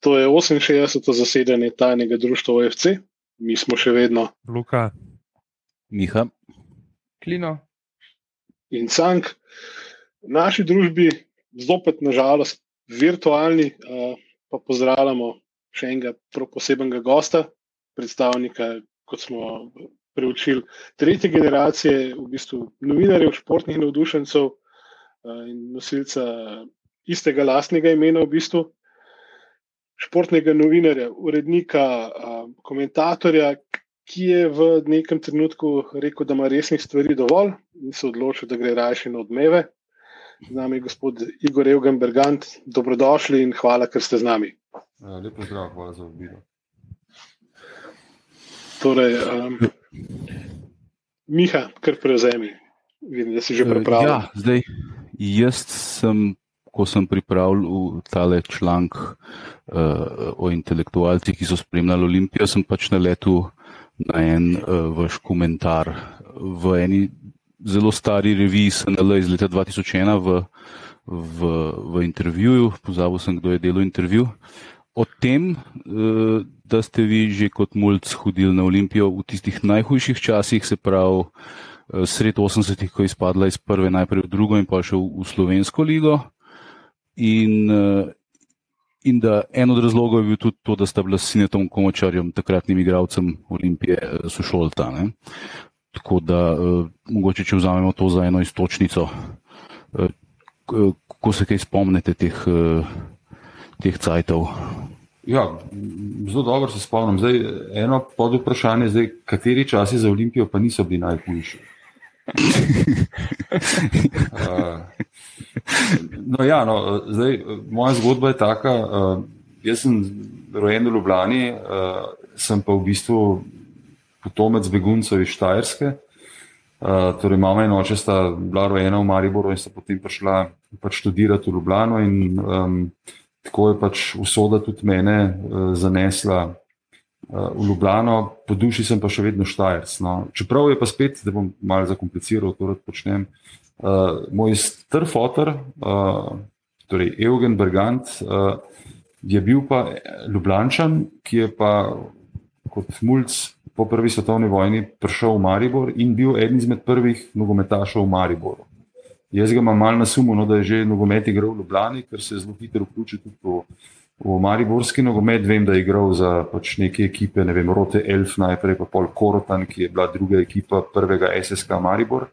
To je 68. zasedanje tajnega društva OFC, mi smo še vedno Luka, Miha, Klino. in Cank. V naši družbi, zopet nažalost, virtualni, pa pozdravljamo še enega posebnega gosta, predstavnika, kot smo preučili, tretje generacije, v bistvu novinarjev, športnih navdušencev in nosilca istega lastnega imena, v bistvu. Športnega novinarja, urednika, komentatorja, ki je v nekem trenutku rekel, da ima resnih stvari dovolj in se odločil, da gre raje na odmeve. Z nami je gospod Igor Evgen Bergant, dobrodošli in hvala, ker ste z nami. Lepo zdrav, hvala za obilo. Torej, um, Miha, kar prevzemi. Vidim, da si že pripravljen. Ja, zdaj, jaz sem, ko sem pripravil tale članek uh, o intelektualcih, ki so spremljali Olimpijo, sem pač naletel na en uh, vaš komentar v eni zelo stari reviji SNL iz leta 2001 v, v, v intervjuju, pozabil sem, kdo je delal intervju. O tem, uh, da ste vi že kot mulj hodili na Olimpijo v tistih najhujših časih, se pravi, sred 80-ih, ko je izpadla iz prve, najprej v drugo in pa še v, v slovensko ligo. In, in da en od razlogov je bil tudi to, da sta bila s Sinetom Komočarjem, takratnim igralcem Olimpije, sošolta. Ne? Tako da mogoče, če vzamemo to za eno istočnico, ko se kaj spomnite teh, teh cajtov. Ja, zelo dobro se spomnim. Zdaj, eno pod vprašanje je, kateri časi za Olimpijo pa niso bili najhujši. Uh, no, ja, no, zdaj, moja zgodba je taka. Uh, jaz sem rojen v Ljubljani, uh, sem pa v bistvu potomec beguncev iz Štajerske. Uh, torej, mama in oče sta bila rojena v Mariboru in sta potem prišla pač študirati v Ljubljano. In, um, tako je pač usoda tudi mene uh, zanesla v Ljubljano, po duši sem pa še vedno štajerc. No. Čeprav je pa spet, da bom malo zakompliciral, to rad počnem. Uh, moj strfotor, uh, torej Eugen Bergant, uh, je bil pa Ljubljančan, ki je pa kot mulj po prvi svetovni vojni prišel v Maribor in bil eden izmed prvih nogometašov v Mariboru. Jaz ga imam malo na sumu, no, da je že nogomet igral v Ljubljani, ker se je zelo hitro vključil tudi v v Mariborski nogomet, vem, da je igral za pač neke ekipe, ne vem, Rote Elf, najprej pa Pol Korotan, ki je bila druga ekipa prvega SSK Maribor.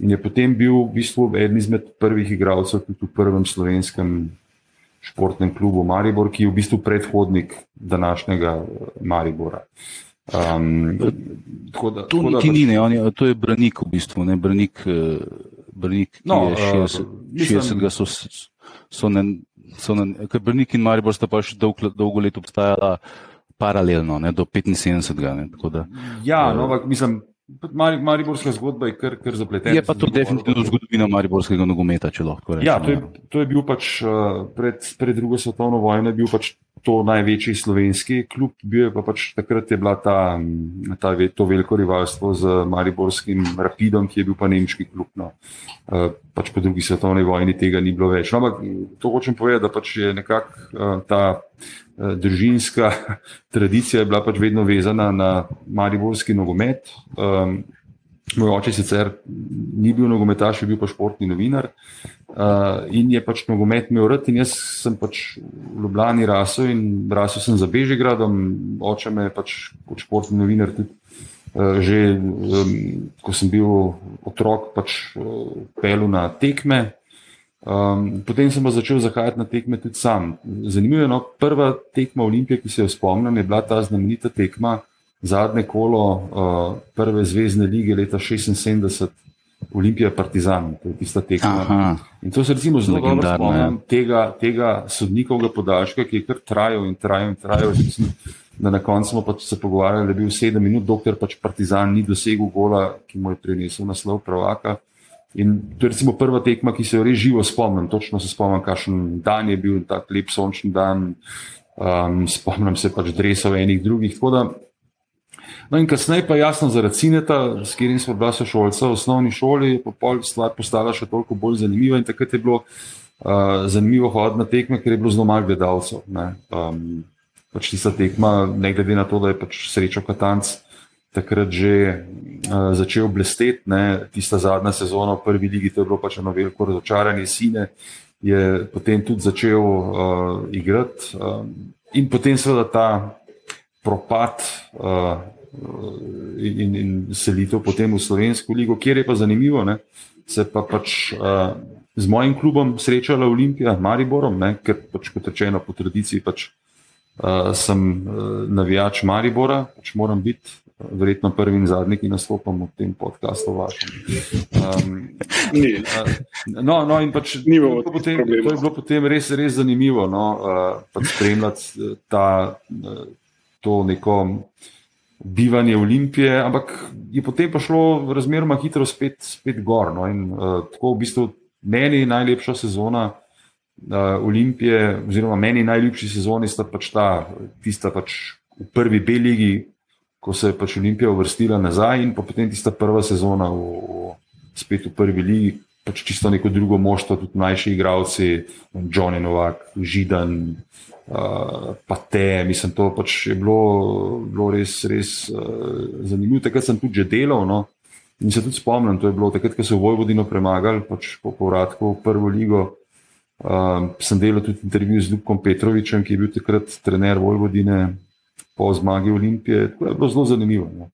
In je potem bil v bistvu eden izmed prvih igralcev tudi v prvem slovenskem športnem klubu Maribor, ki je v bistvu predhodnik današnjega Maribora. Um, tako da, to tako da, ni, ne, on je, to je branik v bistvu, ne branik, branik ki No, je uh, 60, mislim- 60 so, so ne, so ne, ker Brnik in Maribor sta pa še dolg, dolgo let obstajala paralelno, ne, do 75. Ne, da, Ja, no, ampak mislim, Mariborska zgodba je kar, kar zapletena. je pa to definitivno zgodovina mariborskega nogometa, če lahko rečem. Ja, to je, to je bil pač uh, pred, pred drugo svetovno vojno, je bil pač to največji slovenski klub, bil je pa pač takrat je bila ta, ta to veliko rivalstvo z Mariborskim Rapidom, ki je bil pa nemški klub. No. Uh, pač po drugi svetovni vojni tega ni bilo več. No, ampak to hočem povedati, da pač je nekako uh, ta družinska tradicija je bila pač vedno vezana na mariborski nogomet. Um, Moj oče sicer ni bil nogometaš, je bil pa športni novinar uh, in je pač nogomet imel rad. In jaz sem pač v Ljubljani rasel in rasel sem za Bežigradom. Oče me je pač kot športni novinar tudi uh, že, um, ko sem bil otrok, pač uh, pel na tekme. Um, potem sem pa začel zahajati na tekme tudi sam. Zanimivo je, no, prva tekma Olimpije, ki se jo spomnim, je bila ta znamenita tekma zadnje kolo uh, prve zvezdne lige leta 76, Olimpija Partizan, to je tista tekma. Aha. In to se recimo zelo dobro spomnim tega, tega sodnikovega podaljška, ki je kar trajal in trajal in trajal. Mislim, Da na koncu smo pa se pogovarjali, da je bil sedem minut, dokler pač Partizan ni dosegel gola, ki mu je prinesel naslov prvaka. In to je recimo prva tekma, ki se jo res živo spomnim. Točno se spomnim, kakšen dan je bil, tak lep sončni dan. Um, spomnim se pač dresov enih drugih. Da No in kasneje pa jasno zaradi Cineta, s katerim smo bila sošolca v osnovni šoli, je stvar postala še toliko bolj zanimiva in takrat je bilo uh, zanimivo hoditi na tekme, ker je bilo zelo malo gledalcev. Um, pač tista tekma, ne glede na to, da je pač srečo Katanc takrat že uh, začel blesteti, tista zadnja sezona v prvi ligi, to je bilo pač eno veliko razočaranje sine, je potem tudi začel uh, igrati. Um, in potem seveda ta propad uh, in, in selitev potem v Slovensko ligo, kjer je pa zanimivo, ne, se pa pač. Uh, z mojim klubom srečala Olimpija, Mariborom, ne, ker pač kot rečeno po tradiciji pač, uh, sem uh, navijač Maribora, pač moram biti. Verjetno prvi in zadnji, ki nastopam v tem podkastu. Um, no, no, in pač, to, potem, to je bilo potem res, res zanimivo no, uh, pač spremljati ta, to neko bivanje Olimpije, ampak je potem pa šlo razmeroma hitro spet, spet gor. No, in, uh, tako v bistvu meni najlepša sezona uh, Olimpije, oziroma meni najljubši sezoni sta pač ta, tista pač v prvi B-ligi, ko se je pač Olimpija uvrstila nazaj, in potem tista prva sezona v, v, spet v prvi ligi. Pač čisto neko drugo moštvo, tudi mlajši igravci, Johnny Novak, Židan, uh, pa te. Mislim, to pač je bilo, bilo res, res uh, zanimivo. Takrat sem tudi že delal. No. In se tudi spomnim, to je bilo takrat, ko so Vojvodino premagali, pač po povratku v prvo ligo. Um, sem delal tudi intervju z Ljukom Petrovičem, ki je bil takrat trener Vojvodine po zmagi Olimpije. To je bilo zelo zanimivo. Ne.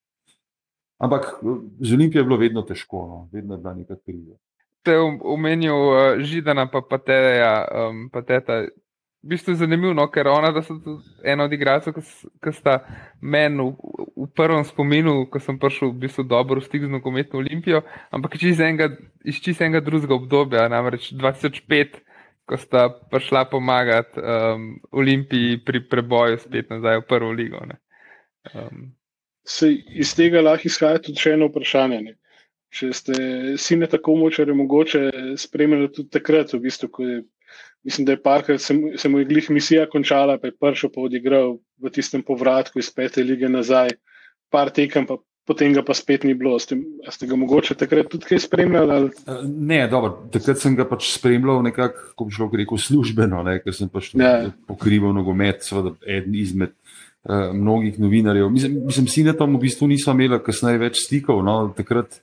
Ampak z Olimpijo je bilo vedno težko, no. vedno je bila neka kriza. Te omenil uh, Židana, pa Pateja, um, Pateta v bistvu zanimivo, no, ker ona je ena od igralcev, ki sta meni v, v prvem spominu, ko sem prišel v bistvu dobro v stik z nogometno olimpijo, ampak iz čist enega drugega obdobja, namreč 2005, ko sta prišla pomagati um, Olimpiji pri preboju spet nazaj v prvo ligo. Um. Iz tega lahko izhaja tudi še eno vprašanje. Ne? Če ste sine tako močni, mogoče spremljali tudi takrat, v bistvu, ko je mislim, da je parkrat se, se mu je glih misija končala, pa je prišel pa odigral v tistem povratku iz pete lige nazaj, par tekem, pa potem ga pa spet ni bilo. Ste, ste ga mogoče takrat tudi kaj spremljali? Ali? Eh, ne, dobro, takrat sem ga pač spremljal nekako, kot bi šlo rekel, službeno, ne, ker sem pač ja. pokrival nogomet, seveda eden izmed. Uh, mnogih novinarjev. Mislim, mislim si na tom v bistvu nismo imeli kasneje več stikov. No, takrat,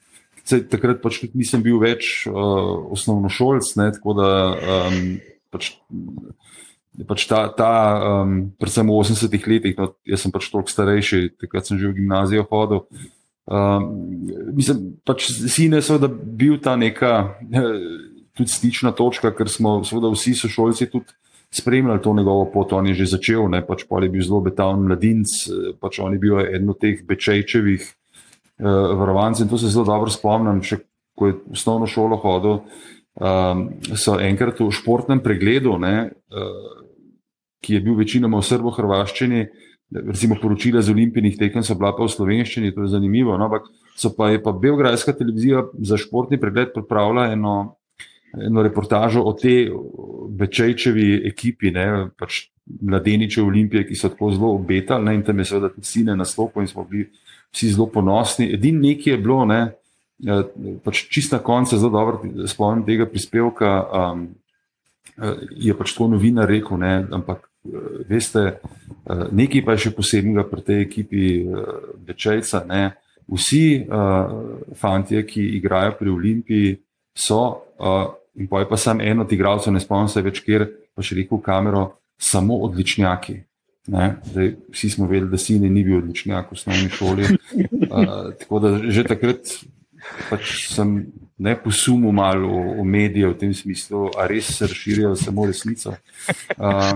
takrat pač nisem bil več uh, osnovnošolc, ne, tako da um, pač, pač ta, ta um, predvsem v 80-ih letih, no, jaz sem pač toliko starejši, takrat sem že v gimnazijo hodil. Um, mislim, pač sine so, da bil ta neka tudi stična točka, ker smo seveda vsi sošolci tudi spremljali to njegovo pot. On je že začel, ne, pač pa je bil zelo betavn mladinc, pač on je bil eden od teh bečejčevih uh, varovancev in to se zelo dobro spomnim, še ko je v osnovno šolo hodil um, so enkrat v športnem pregledu, ne, uh, ki je bil večinoma v srbo-hrvaščini, recimo poročila z olimpijskih tekem so bila pa v slovenščini, to je zanimivo. No, ampak so pa pa Belgrajska televizija za športni pregled pripravila eno, eno reportažo o tej večejčevi ekipi, ne, pač mladeniče Olimpije, ki so tako zelo obetali, ne, in tam je seveda tudi sine naslopil in smo bili vsi zelo ponosni. Edin nekaj je bilo, ne, Ja, pač čist na koncu, zelo dobro spomnim tega prispevka. Um, je pač to novinar rekel, ne, ampak veste, nekaj pa je še posebnega pri tej ekipi Bečejca. Ne. Vsi uh, fanti, ki igrajo pri Olimpiji, so, uh, in pa je pa samo en od igralcev, ne spomnim se več, ker pa še rekel kamero, samo odličnjaki. Zdaj, vsi smo vedeli, da sin ni bil odličnjak v osnovni šoli. Uh, tako da že takrat pač sem ne posumil malo v, v medije v tem smislu, a res se razširijo samo resnico. Uh,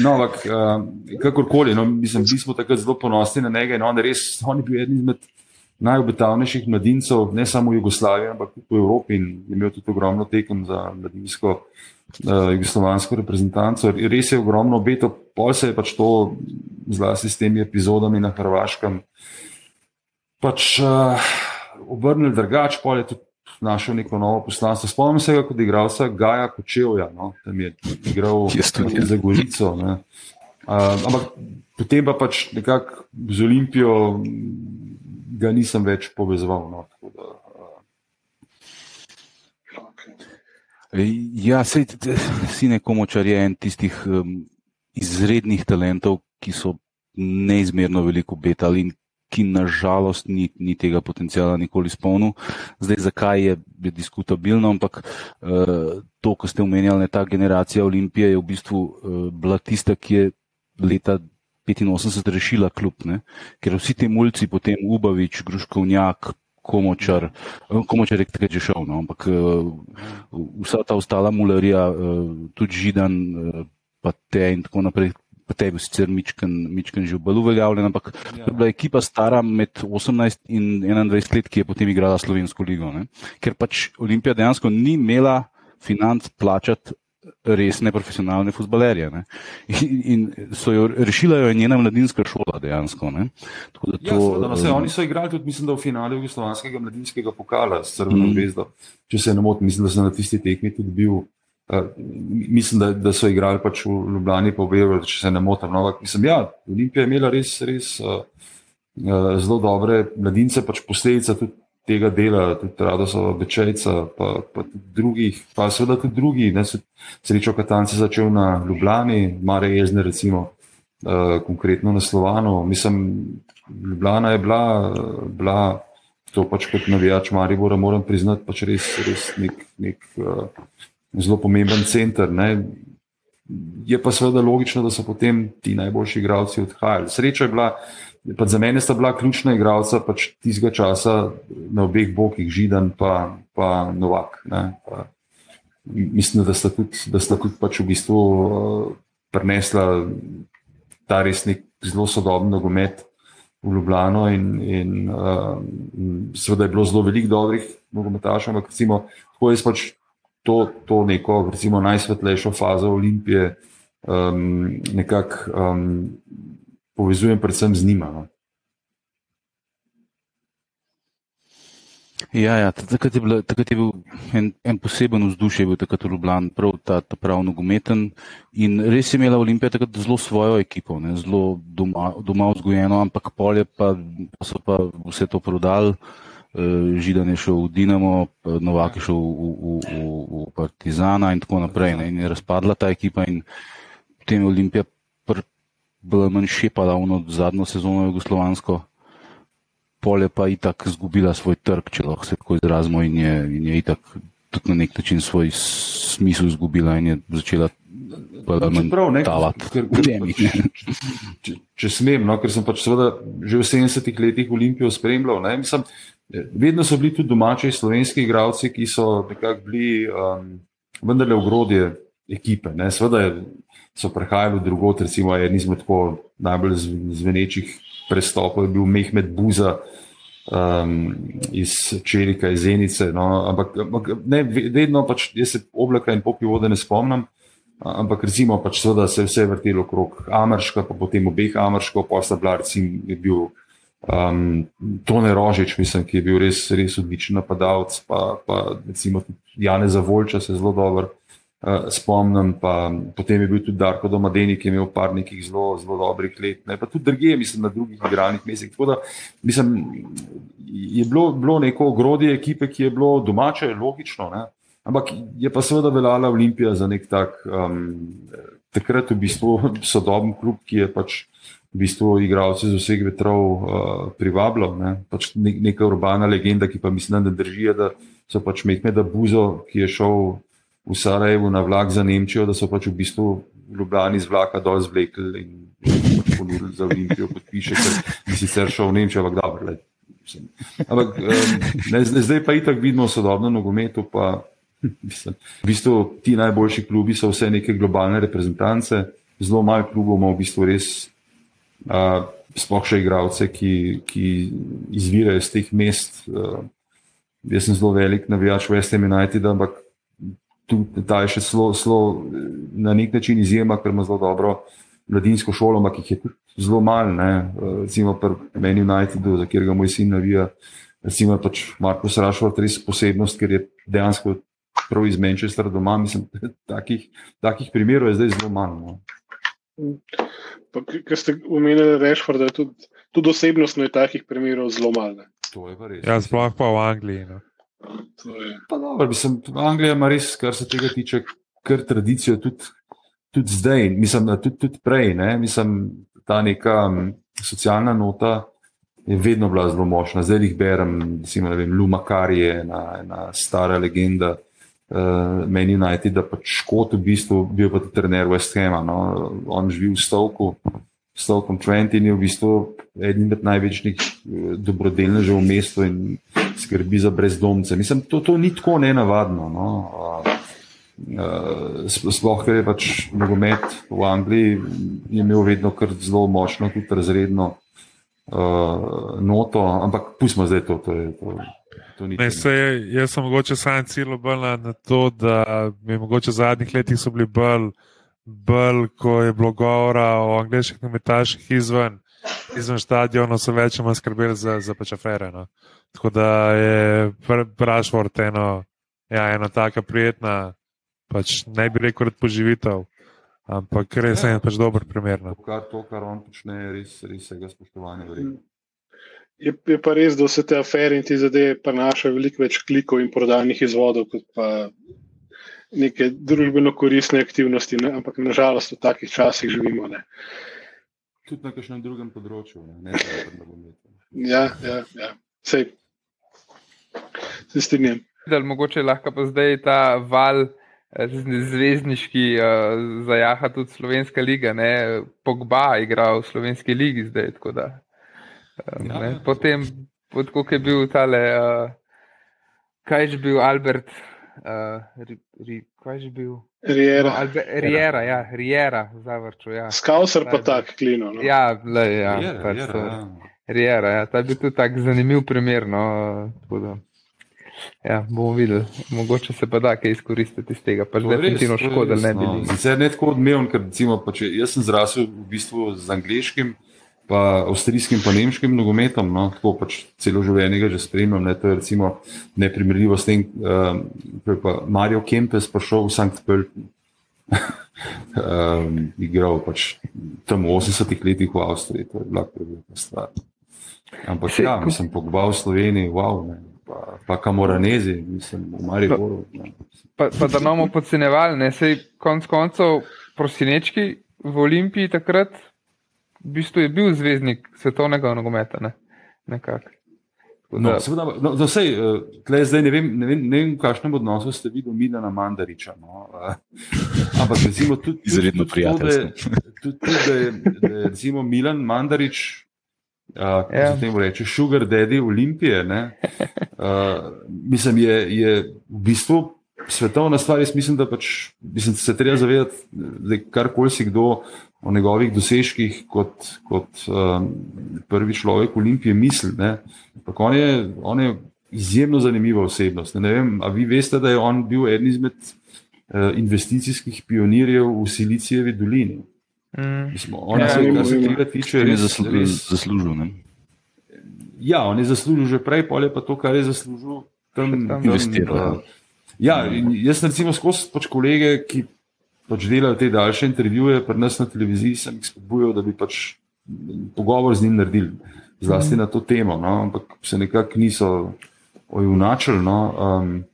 no, ampak uh, kakorkoli, no, mislim, mi smo takrat zelo ponosni na njega in on, res, on je bil eden izmed najobetavnejših mladincev, ne samo v Jugoslaviji, ampak tudi v Evropi in imel tudi ogromno tekem za mladinsko uh, jugoslovansko reprezentanco. Res je ogromno obeto, pol se je pač to zlasti s temi epizodami na Hrvaškem. Pač, uh, obrnili drugače, pa je tudi našel neko novo poslanstvo. Spomnim se ga kot igralca Gaja Kočevja, no? tam je igral za Gorico. Ne? Uh, ampak potem pa pač nekako z Olimpijo ga nisem več povezoval. No? Da, uh. Ja, sej, si nekomočar je en tistih um, izrednih talentov, ki so neizmerno veliko betali in ki nažalost ni, ni tega potencijala nikoli spolnil. Zdaj, zakaj je, je diskutabilno, ampak uh, to, ko ste omenjali, ta generacija Olimpije je v bistvu uh, bila tista, ki je leta 85 rešila klub, ne? ker vsi ti mulci, potem Ubavič, Gruškovnjak, Komočar, eh, Komočar je takrat že šel, no? ampak uh, vsa ta ostala mularija, uh, tudi Židan, pa te in tako naprej, pa tebi sicer Mičken, že bolj uveljavljen, ampak ja. to je bila ekipa stara med 18 in 21 let, ki je potem igrala Slovensko ligo. Ne? Ker pač Olimpija dejansko ni imela financ plačati resne profesionalne futbalerje. In, in so jo rešila jo njena mladinska šola dejansko. To, ja, seveda, no, se, oni so igrali tudi, mislim, da v finalu Jugoslovanskega mladinskega pokala s Crveno mm. zvezdo. Če se ne motim, mislim, da sem na tisti tekmi tudi bil. Uh, mislim, da, da so igrali pač v Ljubljani, pa v Beogradu, če se ne motim. No, mislim, ja, Olimpija je imela res, res uh, uh, zelo dobre mladince, pač posledica tudi tega dela, tudi Radosa Bečejca, pa, pa tudi drugih, pa seveda tudi drugi. Ne, se, srečo Katanci začel na Ljubljani, Mare Jezne, recimo, uh, konkretno na Slovanu. Mislim, Ljubljana je bila, bila to pač kot navijač Maribora, moram priznati, pač res, res nek. nek uh, zelo pomemben center. Ne. Je pa seveda logično, da so potem ti najboljši igralci odhajali. Sreča je bila, pa za mene sta bila ključna igralca pač tistega časa na obeh bokih, Židan pa, pa Novak. Pa, mislim, da sta tudi, da sta tudi pač v bistvu uh, prenesla ta res nek zelo sodoben nogomet v Ljubljano in, in uh, seveda je bilo zelo veliko dobrih nogometašov, ampak recimo, tako jaz pač to, to neko, recimo, najsvetlejšo fazo Olimpije um, nekako um, povezujem predvsem z njima. No. Ja, ja, takrat, je bila, takrat je bil en, en poseben vzdušje, bil takrat v Ljubljani, prav ta, ta prav nogometen. In res je imela Olimpija takrat zelo svojo ekipo, ne, zelo doma, doma vzgojeno, ampak polje pa so pa vse to prodali. Eh, Židan je šel v Dinamo, Novak je šel v, v, v, v Partizana in tako naprej. Ne, in je razpadla ta ekipa in potem je Olimpija bila manj šepala v zadnjo sezono Jugoslovansko. Pa je itak zgubila svoj trg, če lahko se tako izrazimo, in je, in je itak tudi na nek način svoj smisel izgubila in je začela ker, ker, če, če, če smem, no, ker sem pač seveda že v 70-ih letih Olimpijo spremljal, ne, mislim, Vedno so bili tudi domači slovenski igralci, ki so nekako bili um, vendarle ogrodje ekipe. Ne. Sveda so prehajali drugot, recimo en izmed tako najbolj zvenečih prestopov je bil Mehmed Buza um, iz Čelika, iz Zenice. No. Ampak ne, vedno pač jaz se oblaka in popi vode ne spomnim. Ampak recimo pač seveda se je vse vrtelo okrog Amerška, pa potem obeh Amerškov, pa sta bila recimo bil Um, Tone Rožič, mislim, ki je bil res, res odličen napadalec, pa, pa recimo Jane Zavolča se zelo dobro uh, spomnim, pa potem je bil tudi Darko Domadeni, ki je imel par nekih zelo, zelo dobrih let, ne? pa tudi druge, mislim, na drugih igralnih mestih. Tako da, mislim, je bilo, bilo neko ogrodje ekipe, ki je bilo domače, logično, ne? ampak je pa seveda veljala Olimpija za nek tak, um, takrat v bistvu sodoben klub, ki je pač v bistvu igralce z vseh vetrov uh, privabljal. Ne? Pač ne, neka urbana legenda, ki pa mislim, da drži, da so pač Mehmeda Buzo, ki je šel v Sarajevo na vlak za Nemčijo, da so pač v bistvu v Ljubljani z vlaka dol zvlekli in pač ponudili za Olimpijo, kot piše, ker bi sicer šel v Nemčijo, ampak dobro. Ampak um, ne, zdaj pa itak vidimo sodobno nogometu. Pa, mislim, v bistvu ti najboljši klubi so vse neke globalne reprezentance, zelo malo klubov ima v bistvu res sploh še igravce, ki, ki izvirajo iz teh mest. Uh, jaz sem zelo velik navijač West Ham United, ampak tudi ta je še zelo, zelo na nek način izjema, ker ima zelo dobro mladinsko šolo, ampak jih je tudi zelo malo. Recimo pri meni Unitedu, za katerega moj sin navija, recimo pač Marko Srašov, res posebnost, ker je dejansko prav iz Manchestra doma. Mislim, takih, takih primerov je zdaj zelo malo. No. Ker ste omenili da je tudi, tudi osebnostno je takih primerov zelo malo. Ja, sploh pa v Angliji. No. To je. Pa dobro, mislim, Anglija ima res, kar se tega tiče, kar tradicijo tudi, tudi zdaj, mislim, da tudi, tudi prej. Ne? Mislim, ta neka socialna nota je vedno bila zelo močna. Zdaj jih berem, recimo, ne vem, Luma Kari je ena, ena stara legenda. Uh, meni najti, da pač škot v bistvu bil pa tudi trener West Hama. No? On živi v Stoku, Stokom Trent in je v bistvu eden od največjih eh, dobrodelnežev v mestu in skrbi za brezdomce. Mislim, to, to ni tako nenavadno. No? Uh, sploh, ker je pač nogomet v Angliji imel vedno kar zelo močno, tudi razredno uh, noto, ampak pustimo zdaj to. to, je, to Ne, se, jaz sem mogoče sam cilj bolj na, na to, da mi mogoče v zadnjih letih so bili bolj, bolj ko je bilo govora o angliških kometaših izven, izven stadiona, so več manj skrbeli za, za pač afere. No. Tako da je Brašvort eno, ja, ena taka prijetna, pač ne bi rekel, da poživitev. Ampak res je pač dober primer. No. To, kar on počne, je res, res vsega spoštovanja. verjetno. Je, je pa res, da vse te afere in te zadeve prenašajo veliko več klikov in prodajnih izvodov, kot pa neke družbeno koristne aktivnosti. Ne? Ampak nažalost v takih časih živimo. Ne? Tudi na kakšnem drugem področju, ne, ne samo na nogometu. Ja, ja, ja. Sej. Se strinjam. Mogoče lahko pa zdaj ta val eh, zvezdniški uh, zajaha tudi slovenska liga. Ne? Pogba igra v slovenski ligi zdaj. tako Da, Ja, ja, ja. Potem, pod ko je bil tale, uh, kaj je že bil Albert, uh, ri, ri, kaj je že bil? No, Riera. Albe, Riera, ja, Riera, zavrču. Ja, Skauser pa tak klino. No? ja, le, ja, Je, pač je, to. ja. Riera, ja, ta je bil tudi tak zanimiv primer. No, tako da, ja, bomo videli, mogoče se pa da kaj izkoristiti iz tega. Pač res, definitivno škoda, ne bi no. Sicer ne tako odmeven, ker recimo, pa če, jaz sem zrasel v bistvu z angliškim, pa avstrijskim, pa nemškim nogometom, no, tako pač celo življenje ga že spremljam. Ne, to je recimo neprimerljivo s tem, um, ko je pa Mario Kempes prišel v Sankt Pölten. um, igral pač tam v 80-ih letih v Avstriji, to je bila prevelika stvar. Ampak Se- ja, mislim, pogba v Sloveniji, wow, ne, pa, pa kamoranezi, mislim, v Mariboru. ne. Pa, pa da ne bomo podcenjevali, ne sej konc koncev prosinečki v Olimpiji takrat, v bistvu je bil zvezdnik svetovnega nogometa. Ne? Nekako. No, da- seveda, no, no, sej, uh, tle zdaj ne vem, ne vem, ne vem, v kakšnem odnosu ste videli Milana Mandariča. No, uh, ampak recimo tudi, Izredno prijateljsko. tudi, tudi da je, da je recimo Milan Mandarič, uh, kako Ja. se temu reče, Sugar Daddy Olimpije, ne, uh, mislim, je, je v bistvu svetovna stvar. Jaz mislim, da pač, mislim, se treba zavedati, da karkoli si kdo o njegovih dosežkih kot, kot um, prvi človek Olimpije misli. ne. Ampak On je, on je izjemno zanimiva osebnost. Ne vem, a vi veste, da je on bil eden izmed uh, investicijskih pionirjev v Silicijevi dolini. Mm. Mislim, on Ja, je, ni kar se tega tiče, On je res, zaslu, res, zaslužil. Ne? Ja, on je zaslužil že prej, pol je pa to, kar je zaslužil tam. Tam. tam Investiral, uh, ja, jaz recimo skozi pač kolege, ki pač delajo te daljše intervjuje pri nas na televiziji, sem jih spodbujal, da bi pač pogovor z njim naredili, zlasti na to temo, no, ampak se nekako niso ojunačili. No, um,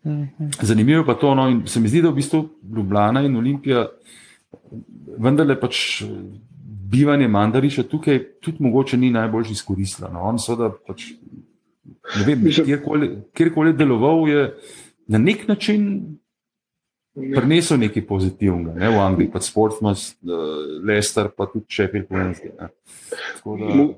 zanimivo je pa to, no, in se mi zdi, da v bistvu Ljubljana in Olimpija vendarle pač bivanje Mandariča tukaj tudi mogoče ni najbolj izkoristila. No. On seveda pač, ne vem, kjerkoli, kjerkoli deloval je na nek način prinesel nekaj pozitivnega, ne, v Angliji, pač Sportsmas, uh, Leicester, pa tudi Sheffield Wednesday. da- Mo-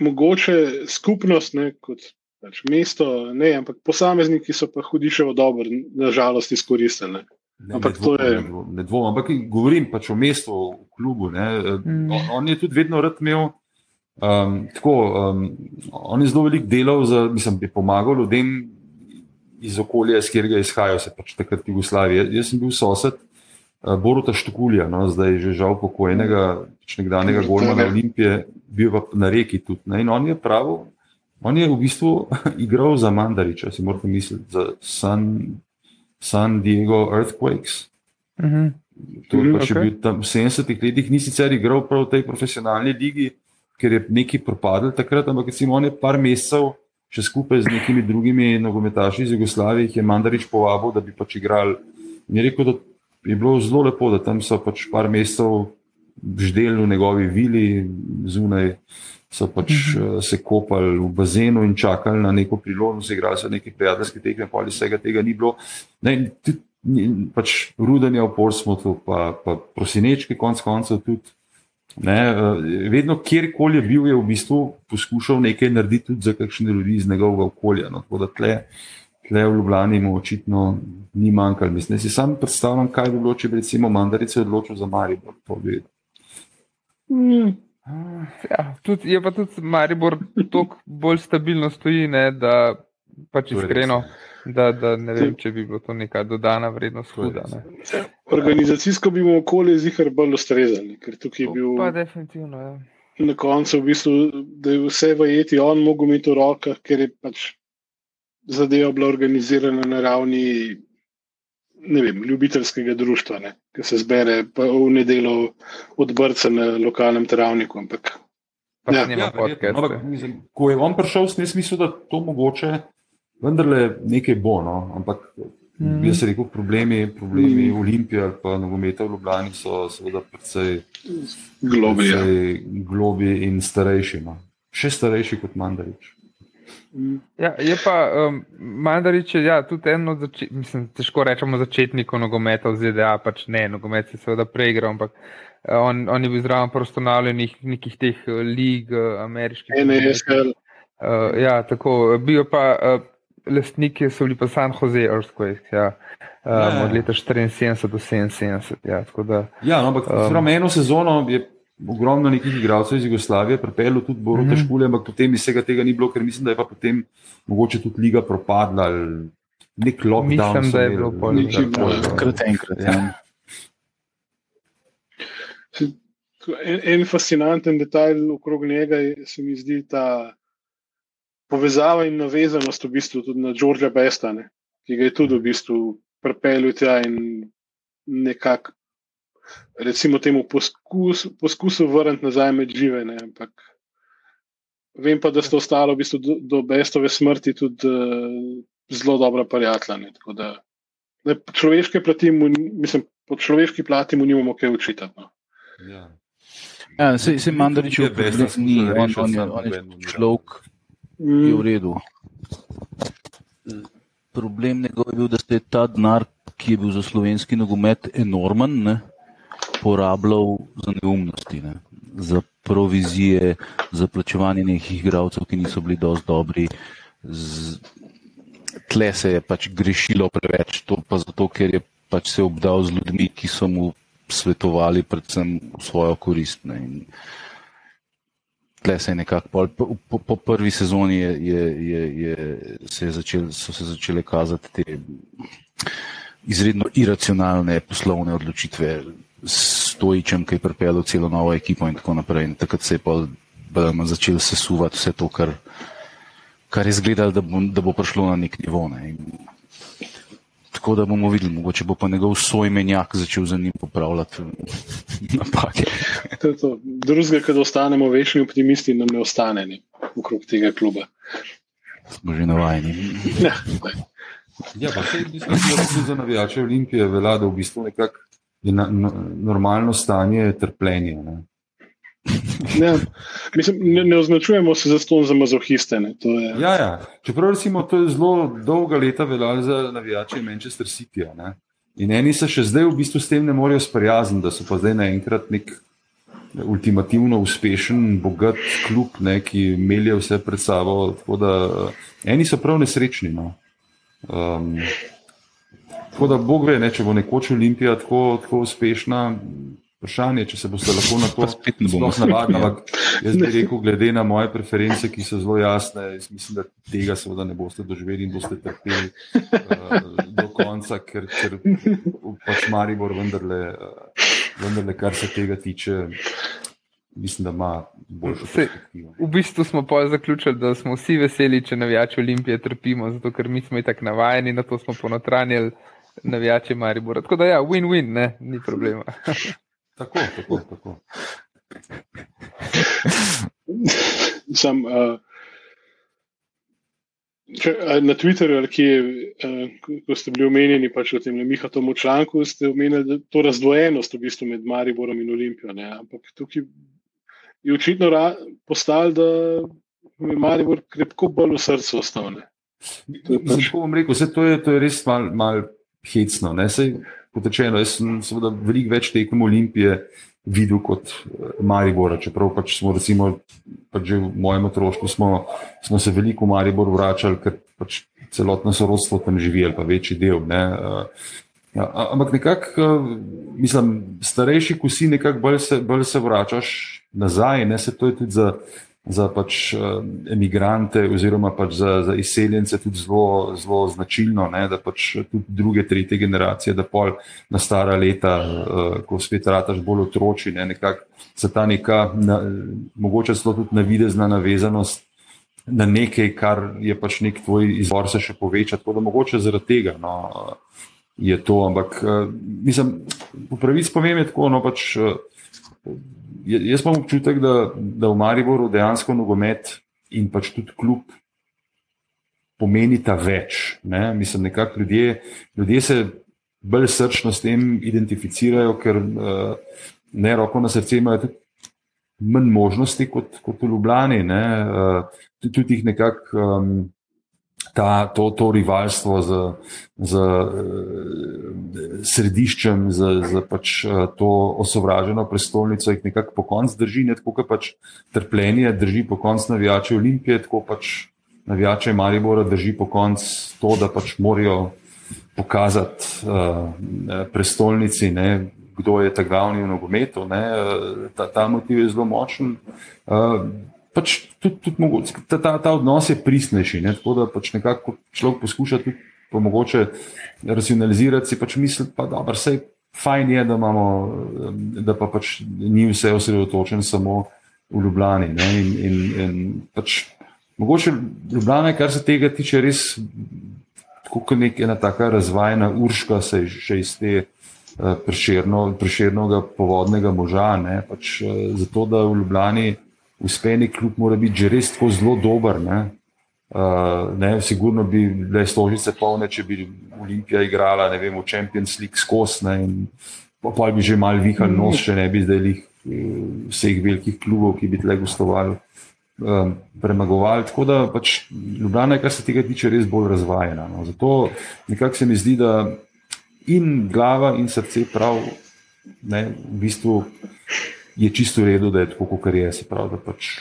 Mogoče skupnost, ne, kot pač mesto, ne, ampak posamezniki so pa hudiševo dobro, nažalost, izkoristili. ne. Ne, Ampak ne to dvomim, je- ne dvomim, ampak govorim pač o mestu, o klubu. Ne. Mm. On, on je tudi vedno rad imel. Um, tako, um, on je zelo veliko delal, za, mislim, bi pomagal ljudem iz okolja, iz katerega izhajajo, se pač takrat Jugoslavije. Jaz sem bil sosed uh, Boruta Štukulja, no, zdaj že žal pokojnega, pač nekdanjega golmana Olimpije, bil pa na reki tudi. Ne, in on je pravil, on je v bistvu igral za Mandariča, si morate misliti, za San, San Diego Earthquakes. Mhm. To je pač okay. bil tam v 70-ih letih, ni sicer igral prav v tej profesionalni ligi, ker je nekaj propadel takrat, ampak recimo on je par mesecev še skupaj z nekimi drugimi nogometaši iz Jugoslavije, ki je Mandarič povabil, da bi pač igrali. In je rekel, da je bilo zelo lepo, da tam so pač par mesecev ždelili v njegovi vili, zunaj so pač uh, se kopali v bazenu in čakali na neko priložnost, igrali so neke prijateljske tekme, pa ali vsega tega ni bilo. Ne, tudi, pač rudenje v Portsmouthu, pa, pa prosinečke, konc koncev tudi. Ne, eh, vedno, kjerkoli je bil, je v bistvu poskušal nekaj narediti tudi za kakšne ljudi iz njegovega okolja. No, tako da tle, tle v Ljubljani mu očitno ni manjkalo. Mislim, si sam predstavljam, kaj bi bilo, če bi recimo Mandarice odločil za Maribor. Mm. Ja, tudi, je pa tudi Maribor toliko bolj stabilno stoji, ne, da pač iskreno. Da, da ne vem, če bi bilo to neka dodana vrednost. Huda, ne. Organizacijsko bi mu okolje zihar bolj ustrezali, ker tukaj je bil. Pa definitivno. Ja. Na koncu, v bistvu, da je vse vajeti, on mogel imeti v rokah, ker je pač zadeva bila organizirana na ravni vem, ljubiteljskega društva, ki se zbere v nedeljo odbrca na lokalnem travniku. Ampak, ja. Ja, ampak, mislim, ko je on prišel, sem mislil, da to mogoče vendarle nekaj bo. No? Ampak mm. jaz rekel, problemi, problemi mm. Olimpije ali pa nogometa v Ljubljani so seveda precej globi ja. in starejši. No? Še starejši kot Mandarič. Mm. Ja, je pa um, Mandarič, ja, tudi eno od začetnikov, težko rečemo začetnikov nogometa v ZDA, pač ne, nogomet se seveda preigral, ampak uh, on, on je bil zraven prostonavljenih nekih teh uh, lig, uh, ameriških. NSL. Uh, ja, tako, bil pa uh, lastniki so bili pa San Jose Earthquake, ja. Um, ja, od leta 74 do 77. Ja, da, ja no, ampak um, eno sezono je ogromno nekih igralcev iz Jugoslavije pripeljalo tudi Boru mm -hmm. Težkule, ampak potem iz vsega tega ni bilo, ker mislim, da je pa potem mogoče tudi liga propadla ali nek lockdown. Mislim, da je bilo pol enkrat. enkrat ja. En, en fascinanten detajl okrog njega je, se mi zdi ta povezava in navezanost v bistvu tudi na Džordža Bestane, ki ga je tudi v bistvu pripeljal tja in nekako, recimo, temu poskus, poskusil vrniti nazaj med žive. Ne, ampak vem pa, da sta ostala v bistvu do, do Bestove smrti tudi uh, zelo dobra prijatelja. Človeške plati, mu, mislim, po človeški plati mu nimamo kaj učitati. No. Ja. Ja, se se mandarič v bistvu ni, on, on, je, on je človek, je v redu. Problem njegov je bil, da se je ta denar, ki je bil za slovenski nogomet enormen, ne, porabljal za neumnosti, ne, za provizije, za plačevanje nekih igralcev, ki niso bili dosti dobri. Z, tle se je pač grešilo preveč, to pa zato, ker je pač se obdal z ljudmi, ki so mu svetovali predvsem v svojo korist. Ne, in, tle se je nekako, po, po, po prvi sezoni je, je, je, je se je začel, so se začele kazati te izredno iracionalne poslovne odločitve s Stojičem, ki je pripeljal celo novo ekipo in tako naprej. In takrat se je pa začel sesuvati vse to, kar, kar je izgledalo, da, da bo prišlo na nek nivo. Ne. In, Tako da bomo videli, mogoče bo pa njegov svoj menjak začel za njim popravljati napake. Drugega, da ostanemo večni optimisti, nam ne ostane ni, okrog tega kluba. Smo že navajeni. Ja, ja pa se mislim, da tudi za navijače Olimpije velja, da v bistvu nekako je na, no, normalno stanje trpljenja. Ne? Ne, mislim, ne, ne označujemo se za ston za mazohiste. Je... Ja, ja. Čeprav recimo, to je zelo dolga leta veljalo za navijače Manchester City. Ne? In eni se še zdaj v bistvu s tem ne morejo sprijazniti, da so pa zdaj naenkrat nek ultimativno uspešen, bogat klub, ne, ki melje vse pred sabo. Da, eni so prav nesrečni. No. Um, tako da Bog ve, ne, če bo nekoč Olimpija tako, tako uspešna, vprašanje, če se boste lahko na to navadili. Ampak jaz bi rekel, glede na moje preference, ki so zelo jasne, mislim, da tega seveda ne boste doživeli in boste trpeli uh, do konca, ker, ker pač Maribor vendarle, uh, vendarle, kar se tega tiče. Mislim, da ima boljšo perspektivo. V bistvu smo pa zaključili, da smo vsi veseli, če navijači Olimpije trpimo, zato ker mi smo tako navajeni, na to smo ponotranjali navijači Maribora. Tako da ja, win-win, ni problema. Tako, tako, tako. Sam, uh, če, na Twitterju, ali kje, uh, ko ste bili omenjeni, pač v tem Mihatovem članku, ste omenili to razdvojenost v bistvu med Mariborom in Olimpijo. Ne? Ampak tukaj je očitno postalo, da je Maribor krepko bolj v srcu osnovne. Pač... Bom rekel, vse to je, to je res malo mal hecno. Sej, kot rečeno, jaz sem seveda veliko več tekem Olimpije videl kot eh, Maribora. Čeprav pač smo, recimo, pač že v mojem otroštvu smo, smo se veliko v Maribor vračali, ker pač celotno sorodstvo tam živi ali pa večji del. Ne. Eh, ja, ampak nekako, eh, mislim, starejši, ko si nekako bolj se, bolj se vračaš nazaj, ne se to je tudi za za pač, uh, emigrante oziroma pač za, za izseljence tudi zelo, značilno, ne, da pač tudi druge, tretje generacije, da pol na stara leta, uh, ko spet rataš bolj otroči, ne, nekako za ta neka, na, mogoče celo tudi navidezna navezanost na nekaj, kar je pač nek tvoj izvor se še poveča, tako da mogoče zaradi tega. No, Je to, ampak uh, mislim, po pravici povem, je tako. No, pač, uh, jaz imam občutek, da, da v Mariboru dejansko nogomet in pač tudi klub pomenita več. Ne? Mislim, nekako ljudje, ljudje se bolj srčno s tem identificirajo, ker uh, ne roko na srce imajo tudi manj možnosti kot, kot v Ljubljani. Uh, tudi jih nekako. Um, ta, to, to rivalstvo z, z uh, središčem, z, z pač, uh, to osovraženo prestolnico, jih nekako po koncu drži, ne tako, kot pač trpljenje drži po koncu navijače Olimpije, tako pač navijače Maribora drži po koncu to, da pač morajo pokazati uh, prestolnici. Ne, Kdo je ta glavni v nogometu, ta, ta motiv je zelo močen. Uh, pač tudi, tudi mogoče, ta, ta, ta odnos je pristnejši. Ne? Tako da pač nekako človek poskuša tudi pomogoče racionalizirati, si pač misli, pa da vse fajn je, da, imamo, da pa pač ni vse osredotočen samo v Ljubljani. In, in, in pač, mogoče Ljubljana, kar se tega tiče, res kot ena taka razvajena urška, se še iz te. Preširnega povodnega moža, ne, pač, zato da v Ljubljani uspešni klub mora biti že res tako zelo dober. Ne? Uh, ne, sigurno bi bile stožice polne, če bi Olimpija igrala vem, v Champions League skozi. Pa, pa bi že mal vihal nos, če ne bi zdaj uh, vseh velikih klubov, ki bi tle gostovali, um, premagovali. Tako da pač Ljubljana je, kar se tega tiče, res bolj razvajena. No. Zato nekako se mi zdi, da in glava in srce prav, ne, v bistvu je čisto v redu, da je tako, kot je, se pravi, da pač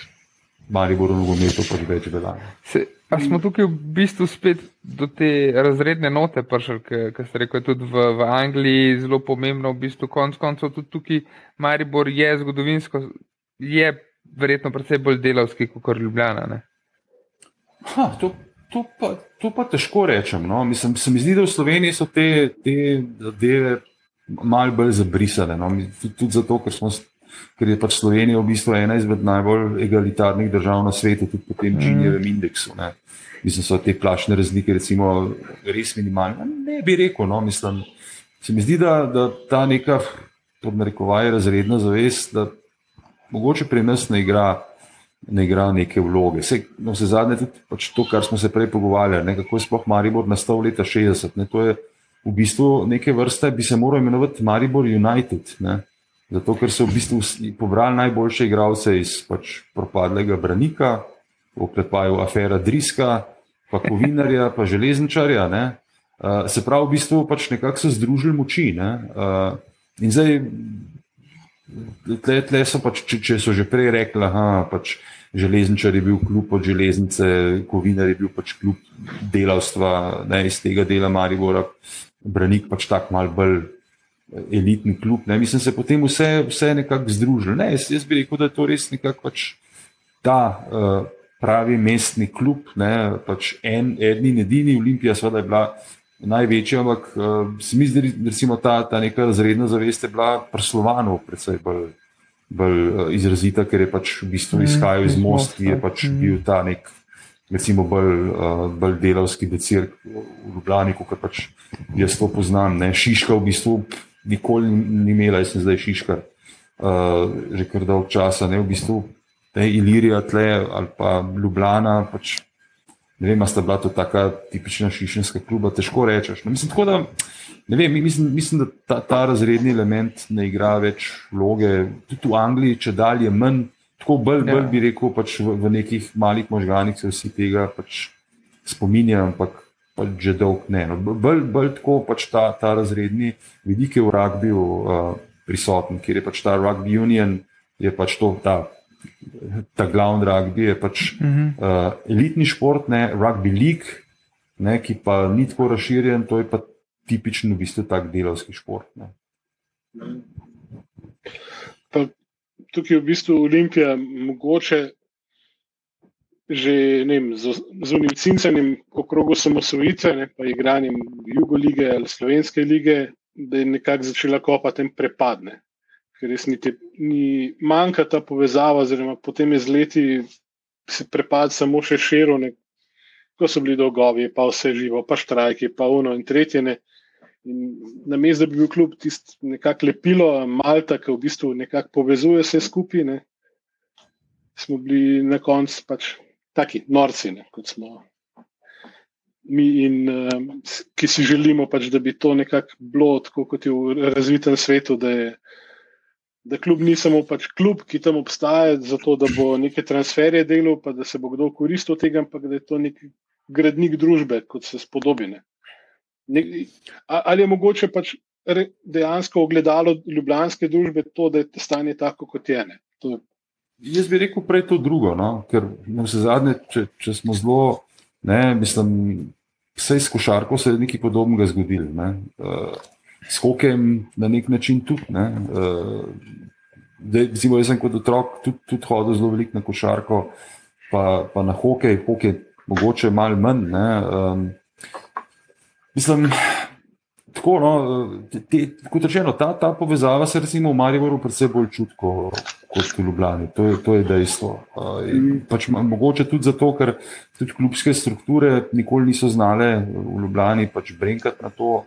mari bodo nogometu pač več veljali. Pa smo tukaj v bistvu spet do te razredne note prišli, ki ste rekli, tudi v, v Angliji zelo pomembno, v bistvu konc koncev tudi tukaj Maribor je zgodovinsko, je verjetno predvsej bolj delavski kot Ljubljana. Ha, to, to, pa, to pa težko rečem. No. Mislim, se mi zdi, da v Sloveniji so te zadeve malo bolj zabrisane. No. Tudi, tudi zato, ker smo ker je pač Slovenija v bistvu ena izmed najbolj egalitarnih držav na svetu, tudi po tem Džinjevem mm. indeksu. Ne. Mislim, da so te plačne razlike recimo, res minimalne. Ne bi rekel, no, mislim, se mi zdi, da, da ta neka, pod narekovaj, razredna zavest, da mogoče pri nas ne igra. Ne igra neke vloge. Vse, no, vse zadnje, tudi pač to, kar smo se prej pogovarjali, ne, kako je sploh Maribor nastal leta 60. Ne, to je v bistvu neke vrste, bi se moral imenovati Maribor United. Ne. Zato, ker so v bistvu pobrali najboljše igralce iz pač propadlega Branika, oklepajo afera Driska, pa Kovinarja, pa Železničarja. Uh, se pravi, v bistvu pač nekako so združili moči. Uh, in zdaj, tle, tle so pač, če, če so že prej rekli, da pač Železničar je bil kljub od železnice, Kovinar je bil pač kljub delavstva ne, iz tega dela Maribora, Branik pač tak mal bolj elitni klub. Ne. Mislim, da se potem vse, vse nekako združili. Ne, jaz, jaz bi rekel, da je to res nekako pač ta uh, pravi mestni klub, ne, pač en, edini in edini. Olimpija, seveda, je bila največja, ampak uh, se mi zdi, da ta, ta neka razredna zavest je bila preslovana, predvsej bolj, bolj uh, izrazita, ker je pač v bistvu mm, izhajal iz most, ki je pač mm. bil ta nek. Recimo bolj, bolj delovski decir v Ljubljani, kot pač jaz to poznam. Ne. Šiška v bistvu nikoli ni imela, jaz sem zdaj šiškar, uh, že kar dolgo časa, ne v bistvu, te Ilirija tle ali pa Ljubljana, pač ne vem, sta bila to taka tipična šišenska kluba, težko rečeš. No, mislim, tako da, ne vem, mislim, mislim da ta, ta razredni element ne igra več vloge. Tudi v Angliji, če dalje manj, tako bolj, ja. bolj bi rekel, pač v, v nekih malih možganih se vsi tega pač spominjajo, ampak pač že dolg ne. No, bolj, bolj tako pač ta, ta razredni vidik je v ragbiju uh, prisoten, kjer je pač ta rugby union, je pač to ta ta glavni rugby je pač uh -huh. uh, elitni šport, ne, rugby league, ne, ki pa ni tako razširjen, to je pa tipičen v bistvu tak delovski šport. Ne. Pa, tukaj je v bistvu Olimpija mogoče. Že vem, z, z unicim okrog osamosvojitve, pa igranjem Jugo lige ali Slovenske lige, da je nekako začela kopati in prepadne ker res niti, ni manjka ta povezava, oziroma potem je z leti se prepad samo še širil, ko so bili dolgovi, pa vse živo, pa štrajki, pa uno in tretje. Ne. Na mestu, da bi bil kljub tisto nekako lepilo, Malta, ki v bistvu nekako povezuje vse skupaj, ne. smo bili na koncu pač taki norci, ne, kot smo. Mi, in, uh, ki si želimo, pač, da bi to nekako bilo tako, kot je v razvitem svetu, da je da kljub ni samo pač klub, ki tam obstaja, zato da bo neke transferje delal, pa da se bo kdo koristil tega, ampak da je to nek gradnik družbe, kot se spodobine. Ali je mogoče pač dejansko ogledalo ljubljanske družbe to, da je stanje tako, kot je ene? Je... Jaz bi rekel prej to drugo, no? ker vse zadnje, če, če smo zelo, ne, mislim, vse s košarko se je nekaj podobnega zgodilo. Ne? Uh, s hokejem na nek način tudi. Ne. Uh, Dej, recimo, jaz sem kot otrok tudi, tudi hodil zelo veliko na košarko, pa, pa na hokej, hokej mogoče malo manj. Um, mislim, tako, no, te, kot rečeno, ta, ta povezava se recimo v Mariboru predvsem bolj čutko kot v Ljubljani. To je, to je dejstvo. Uh, pač, mogoče tudi zato, ker tudi klubske strukture nikoli niso znale v Ljubljani pač brenkati na to.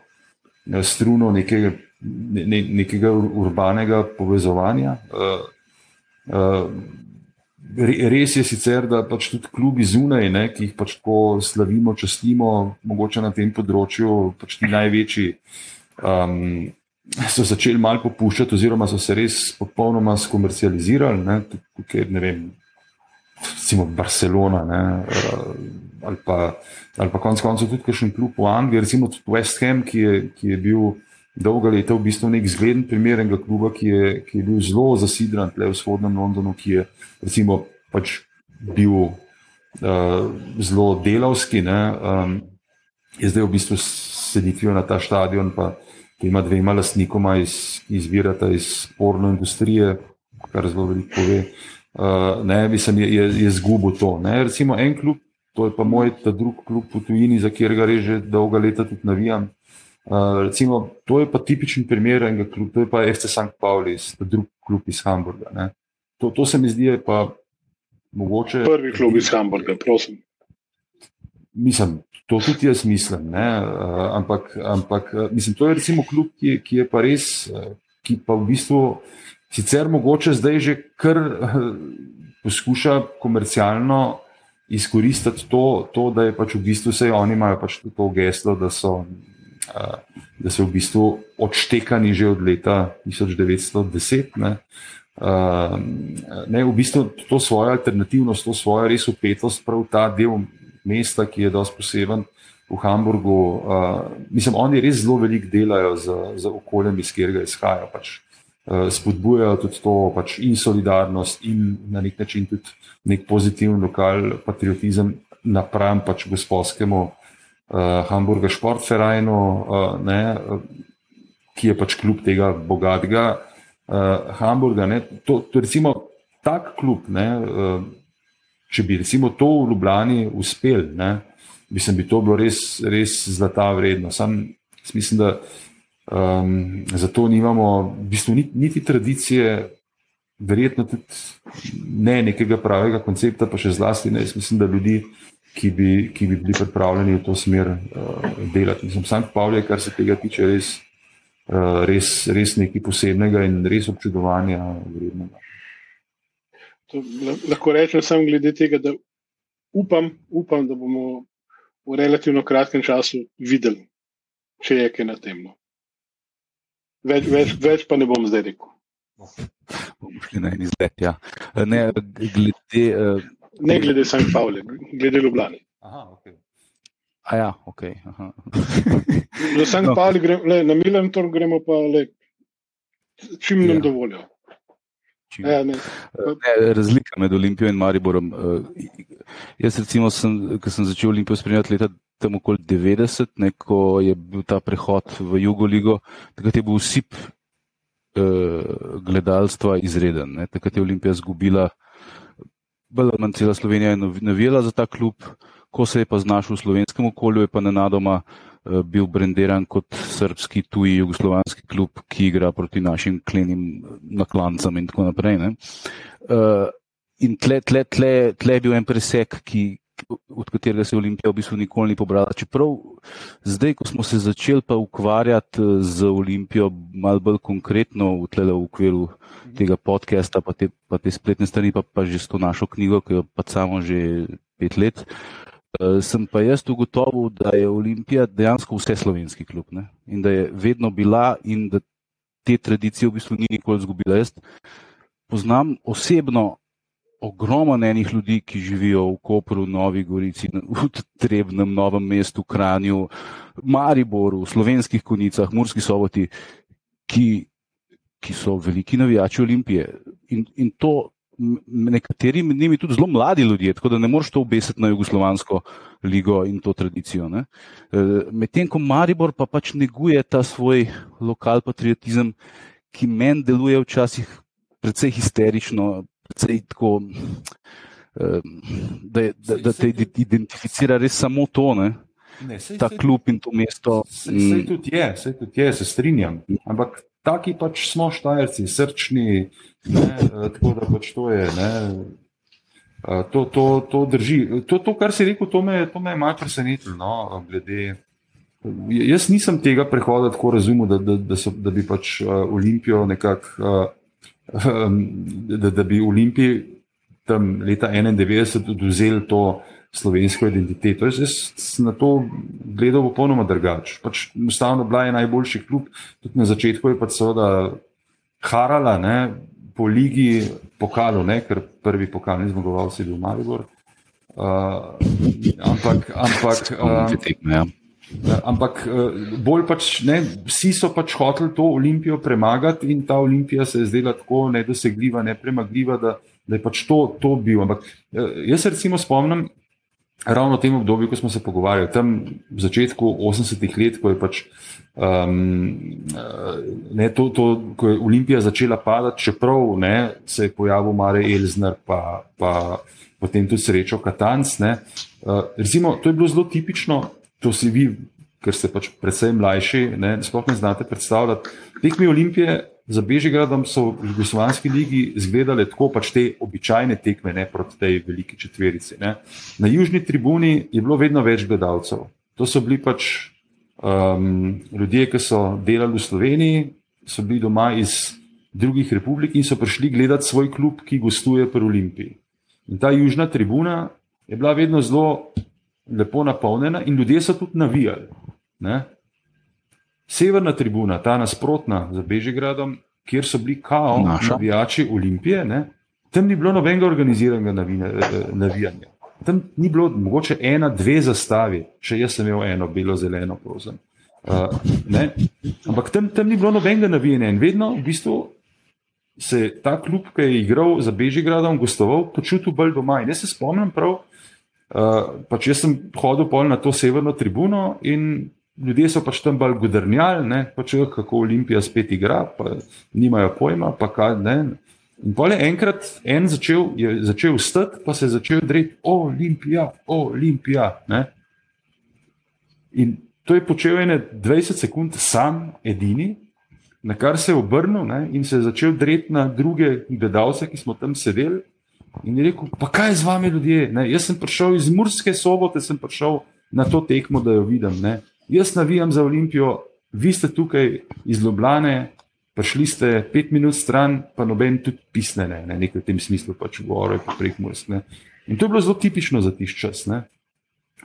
Struno nekega, ne, nekega urbanega povezovanja. Eh, eh, res je sicer, da pač tudi klubi zunaj, ne, ki jih pač tako slavimo, častimo, mogoče na tem področju, pač ti največji, um, so začeli malo popuščati, oziroma so se res popolnoma skomercializirali. Ne, tukaj, ne vem, recimo Barcelona. Ne, ali pa, pa konec koncev tudi kakšen klub v Angliji, recimo tudi West Ham, ki je, ki je bil dolga leta v bistvu nek zgleden primer enega kluba, ki je, ki je bil zelo zasidran tle v vzhodnem Londonu, ki je recimo pač bil uh, zelo delavski, ne, um, je zdaj v bistvu seditvijo na ta stadion, pa ima dvema lastnikoma, iz, ki izvirata iz porno industrije, kar zelo veliko pove. Uh, ne, mislim, je, je, je zgubo to. Ne. Recimo en klub, to je pa moj ta drug klub v tujini, za katerega že dolga leta tudi navijam. Uh, recimo, to je pa tipičen primer enega kluba, to je pa FC St. Paulis, ta drug klub iz Hamburga. To, to se mi zdi, pa mogoče. Prvi klub iz Hamburga, prosim. Mislim, to tudi jaz mislim, uh, ampak, ampak mislim, to je recimo klub, ki, ki je pa res, ki pa v bistvu sicer mogoče zdaj že kar poskuša komercialno izkoristiti to, to, da je pač v bistvu vse oni imajo pač to geslo, da so, da so v bistvu odštekani že od leta 1910. Ne. Uh, ne, v bistvu to svojo alternativnost, to svojo res upetost, prav ta del mesta, ki je dosti poseben v Hamburgu. Uh, mislim, oni res zelo veliko delajo za, za okoljem, iz katerega izhajajo. Pač. Eh, spodbujajo tudi to pač in solidarnost, in na nek način tudi nek pozitiven lokal patriotizem napram pač gospodskemu uh, Hamburger Sportvereinu, uh, ki je pač klub tega bogatega uh, Hamburga. Ne, to, to recimo tak klub, ne, uh, če bi recimo to v Ljubljani uspel, ne, bi to bilo res, res zlata vredno. Sam mislim, da Um, zato nimamo v bistvu niti, tradicije, verjetno tudi ne nekega pravega koncepta, pa še zlasti ne. Jaz mislim, da ljudi, ki bi, ki bi bili pripravljeni v to smer uh, delati. Mislim, sam Pavle, kar se tega tiče, res, uh, res, res nekaj posebnega in res občudovanja vrednega. Lahko rečem samo glede tega, da upam, upam, da bomo v relativno kratkem času videli, če je kaj na tem. No. Več, več, več pa ne bom zdaj rekel. Bomo šli na en izlet. Ja. Ne, glede, uh, ne glede St. Pavle, glede Ljubljana. Aha, okay. Ja, okay, Za St. No. Pavle gremo, na Milan Tor gremo pa le, čim nam ja. dovolijo. Ja, ne. Ne, razlika med Olimpijo in Mariborom. Jaz, recimo, sem, ko sem začel Olimpijo spremljati leta tam okoli 90, ne, ko je bil ta prehod v Jugoligo, takrat je bil usip uh, gledalstva izreden. Ne. Takrat je Olimpija zgubila, bolj ali manj cela Slovenija je navijala za ta klub, ko se je pa znašel v slovenskem okolju, je pa nenadoma uh, bil brendiran kot srpski, tuji, jugoslovanski klub, ki igra proti našim klenim naklancem in tako naprej. Uh, in tle, tle, tle, tle je bil en presek, ki, od katerega se Olimpija v bistvu nikoli ni pobrala. Čeprav zdaj, ko smo se začeli pa ukvarjati eh, z Olimpijo malo bolj konkretno v, v okviru tega podcasta, pa te, pa te spletne strani, pa, pa že s to našo knjigo, ki jo pa samo že pet let, uh, sem pa jaz ugotovil, da je Olimpija dejansko vse slovenski klub ne? in da je vedno bila in da te tradicije v bistvu ni nikoli izgubila. Jaz poznam osebno ogromno enih ljudi, ki živijo v Kopru, Novi Gorici, v Trebnem, Novem mestu, Kranju, Mariboru, Slovenskih konicah, Murski soboti, ki, ki so veliki navijači Olimpije. In, in to nekateri med njimi tudi zelo mladi ljudje, tako da ne moreš to obesiti na Jugoslovansko ligo in to tradicijo. E, medtem ko Maribor pa pač neguje ta svoj lokal patriotizem, ki meni deluje včasih precej histerično, precej tako, da, da, da te identificira res samo to, ne? Ne, sej, ta sej, klub in to mesto. Vse mm. tudi je, vse tudi je, se strinjam. Ampak taki pač smo štajerci, srčni, ne, eh, tako da pač to je. Ne, eh, to, to, to drži. To, to, kar si rekel, to me, to me je malo presenetilo. No, jaz nisem tega prehoda tako razumel, da, da, da, so, da bi pač uh, Olimpijo nekako. Uh, da, da bi Olimpiji tam leta 91 oduzeli to slovensko identiteto. Jaz, jaz sem na to gledal popolnoma drugače. Pač enostavno bila je najboljši klub, tudi na začetku je pač seveda harala ne, po ligi pokalu, ne, ker prvi pokal ni zmagoval, si bil Maribor. Uh, ampak, ampak, uh, Ampak eh, bolj pač ne, vsi so pač hoteli to olimpijo premagati in ta olimpija se je zdela tako nedosegljiva, nepremagljiva, da, da je pač to, to bil. Ampak eh, jaz se recimo spomnim ravno v tem obdobju, ko smo se pogovarjali, tam v začetku 80-ih let, ko je pač. Um, ne, to, to, ko je Olimpija začela padati, čeprav ne, se je pojavil Mare Elzner, pa, pa potem tudi srečo Katanc. Ne, uh, recimo, to je bilo zelo tipično to si vi, ker ste pač predvsej mlajši, ne, sploh ne znate predstavljati. Tekmi Olimpije za Bežigradom so v Jugoslovanski ligi izgledale tako pač te običajne tekme ne, proti tej veliki četverici. Ne. Na južni tribuni je bilo vedno več gledalcev. To so bili pač um, ljudje, ki so delali v Sloveniji, so bili doma iz drugih republik in so prišli gledati svoj klub, ki gostuje pri Olimpiji. In ta južna tribuna je bila vedno zelo lepo napolnjena in ljudje so tudi navijali. Ne? Severna tribuna, ta nasprotna za Bežigradom, kjer so bili kao navijači Olimpije, ne? tam ni bilo nobenega organiziranega navijanja. Tam ni bilo mogoče ena, dve zastavi, če jaz sem imel eno, belo, zeleno, prosim. Uh, Ampak tam, tam ni bilo nobenega navijanja in vedno v bistvu se je ta klub, ki je igral za Bežigradom, gostoval, počutil bolj doma. In jaz se spomnim prav, Uh, pač jaz sem hodil pol na to severno tribuno in ljudje so pač tam bolj gudrnjali, pač kako Olimpija spet igra, pa nimajo pojma. Pa kaj, in pol je enkrat en začel, je začel stati, pa se je začel dreti, Olimpija, Olimpija. Ne? In to je počel ene 20 sekund sam, edini, na kar se je obrnil ne? in se je začel dreti na druge gledalce, ki smo tam sedeli. In je rekel, pa kaj z vami ljudje? Ne? Jaz sem prišel iz Murske sobote, sem prišel na to tekmo, da jo vidim. Ne? Jaz navijam za Olimpijo, vi ste tukaj iz Ljubljane, prišli ste pet minut stran, pa noben tudi pisne, ne, ne nekaj v tem smislu, pač gore, pa prek morske. In to je bilo zelo tipično za tiš čas. Ne.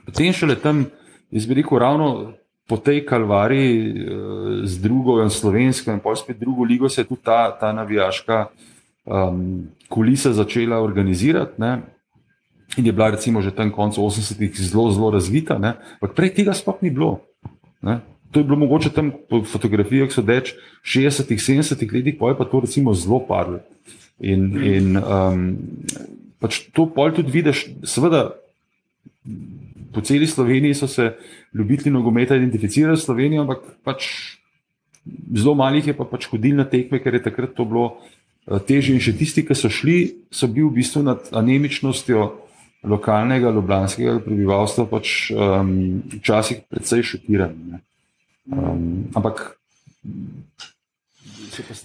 Potem šele tam, jaz bi rekel, ravno po tej kalvariji uh, z drugo slovensko in pa spet drugo ligo se je tudi ta, ta navijaška um, kulisa začela organizirati. Ne. In je bila recimo že tam konec 80-ih zelo, zelo razvita, ampak prej tega sploh ni bilo. Ne. To je bilo mogoče tam po fotografijah, so reč 60-ih, 70-ih letih, pa je pa to recimo zelo padlo. In, in um, pač to pol tudi vidiš, seveda po celi Sloveniji so se ljubitelji nogometa identificirali s Slovenijo, ampak pač zelo malih je pa pač hodil na tekme, ker je takrat to bilo uh, težje. In še tisti, ki so šli, so bili v bistvu nad anemičnostjo lokalnega ljubljanskega prebivalstva pač um, včasih precej šokirani. Um, ampak.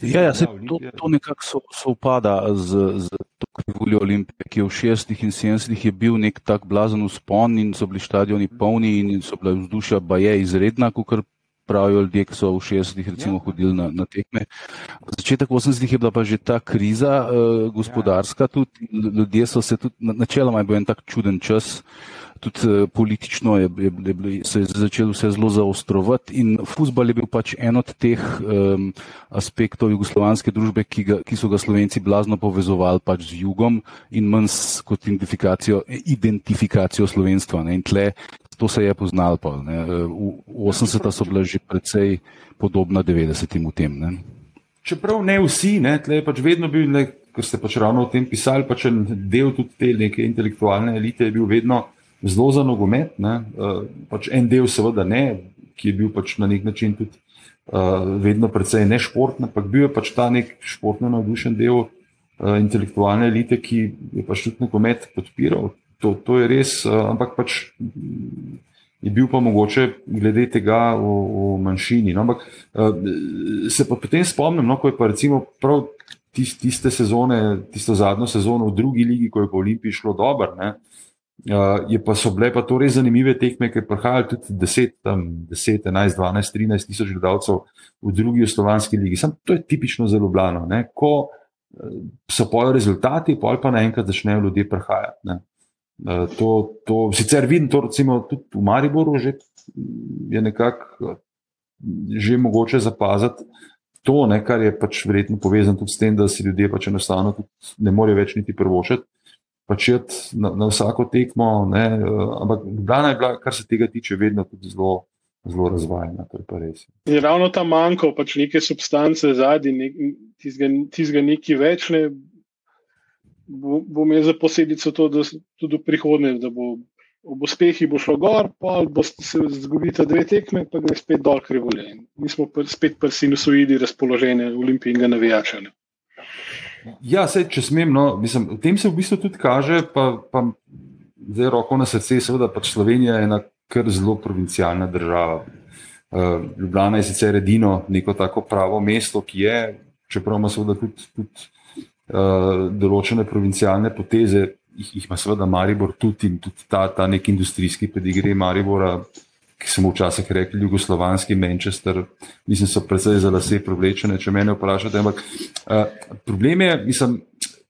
Ja, ja, to, to nekako so, sovpada z, z to krivuljo Olimpije, ki je v 60. in 70. je bil nek tak blazen uspon in so bili stadioni polni in so bila vzdušja baje izredna, kot pravijo ljudje, ki so v 60. recimo ja. hodili na, na tekme. Začetek 80. je bila pa že ta kriza uh, gospodarska, tudi ljudje so se tudi, načeloma je bil en tak čuden čas. Uh, tudi eh, politično je, je, je, se je začelo vse zelo zaostrovati in futbol je bil pač en od teh um, aspektov jugoslovanske družbe, ki, ga, ki so ga slovenci blazno povezovali pač z jugom in manj kot identifikacijo, identifikacijo slovenstva. Ne. In tle to se je poznalo. Pa, ne. v 80-ta so bila že precej podobna 90-im v tem. Ne. Čeprav ne vsi, ne, tle je pač vedno bil, ne, ker ste pač ravno o tem pisali, pač del tudi te neke intelektualne elite je bil vedno zelo za nogomet. Uh, pač en del, seveda, ne, ki je bil pač na nek način tudi uh, vedno precej nešportna, ampak bil je pač ta nek športno navdušen del uh, intelektualne elite, ki je pač tudi nogomet podpiral. To, to je res, uh, ampak pač. Je bil pa mogoče glede tega v, v manjšini. No, ampak se pa potem spomnim, no, ko je pa recimo prav tiste sezone, tisto zadnjo sezono v drugi ligi, ko je po Olimpiji šlo dobro, Uh, je pa so bile pa to res zanimive tekme, ker prihajajo tudi 10, tam, 10, 11, 12, 13 tisoč gledalcev v drugi slovanski ligi. Sam to je tipično za Ljubljano. Ne? Ko so pojo rezultati, pol pa naenkrat začnejo ljudje prihajati. Uh, to, to, sicer vidim to recimo tudi v Mariboru, že je nekako že mogoče zapaziti. To, ne, kar je pač verjetno povezano tudi s tem, da si ljudje pač enostavno ne morejo več niti prvošati pač na, na vsako tekmo. Ne, uh, ampak Dana je bila, kar se tega tiče, vedno tudi zelo, zelo razvajena. Je ravno ta manjko, pač neke substance zadnji, tistega neki več. Ne, bo, imel za posledico to, da tudi v prihodnje, da bo ob uspehi bo šlo gor, pa bo se zgodila dve tekme, pa gre spet dol krivulje. Mi smo spet prsino sojidi razpoloženje olimpijskega navijača. Ja, sej, če smem, no, mislim, v tem se v bistvu tudi kaže, pa, pa zdaj roko na srce, seveda pač Slovenija je ena kar zelo provincialna država. Uh, Ljubljana je sicer edino neko tako pravo mesto, ki je, čeprav ima seveda tudi, tudi uh, določene provincialne poteze, jih, jih ima seveda Maribor tudi in tudi ta, ta nek industrijski pedigre Maribora. Ki smo včasih rekli, jugoslovanski Manchester, mislim, so predvsej za lase privlečene, če me vprašate. Ampak uh, problem je, mislim,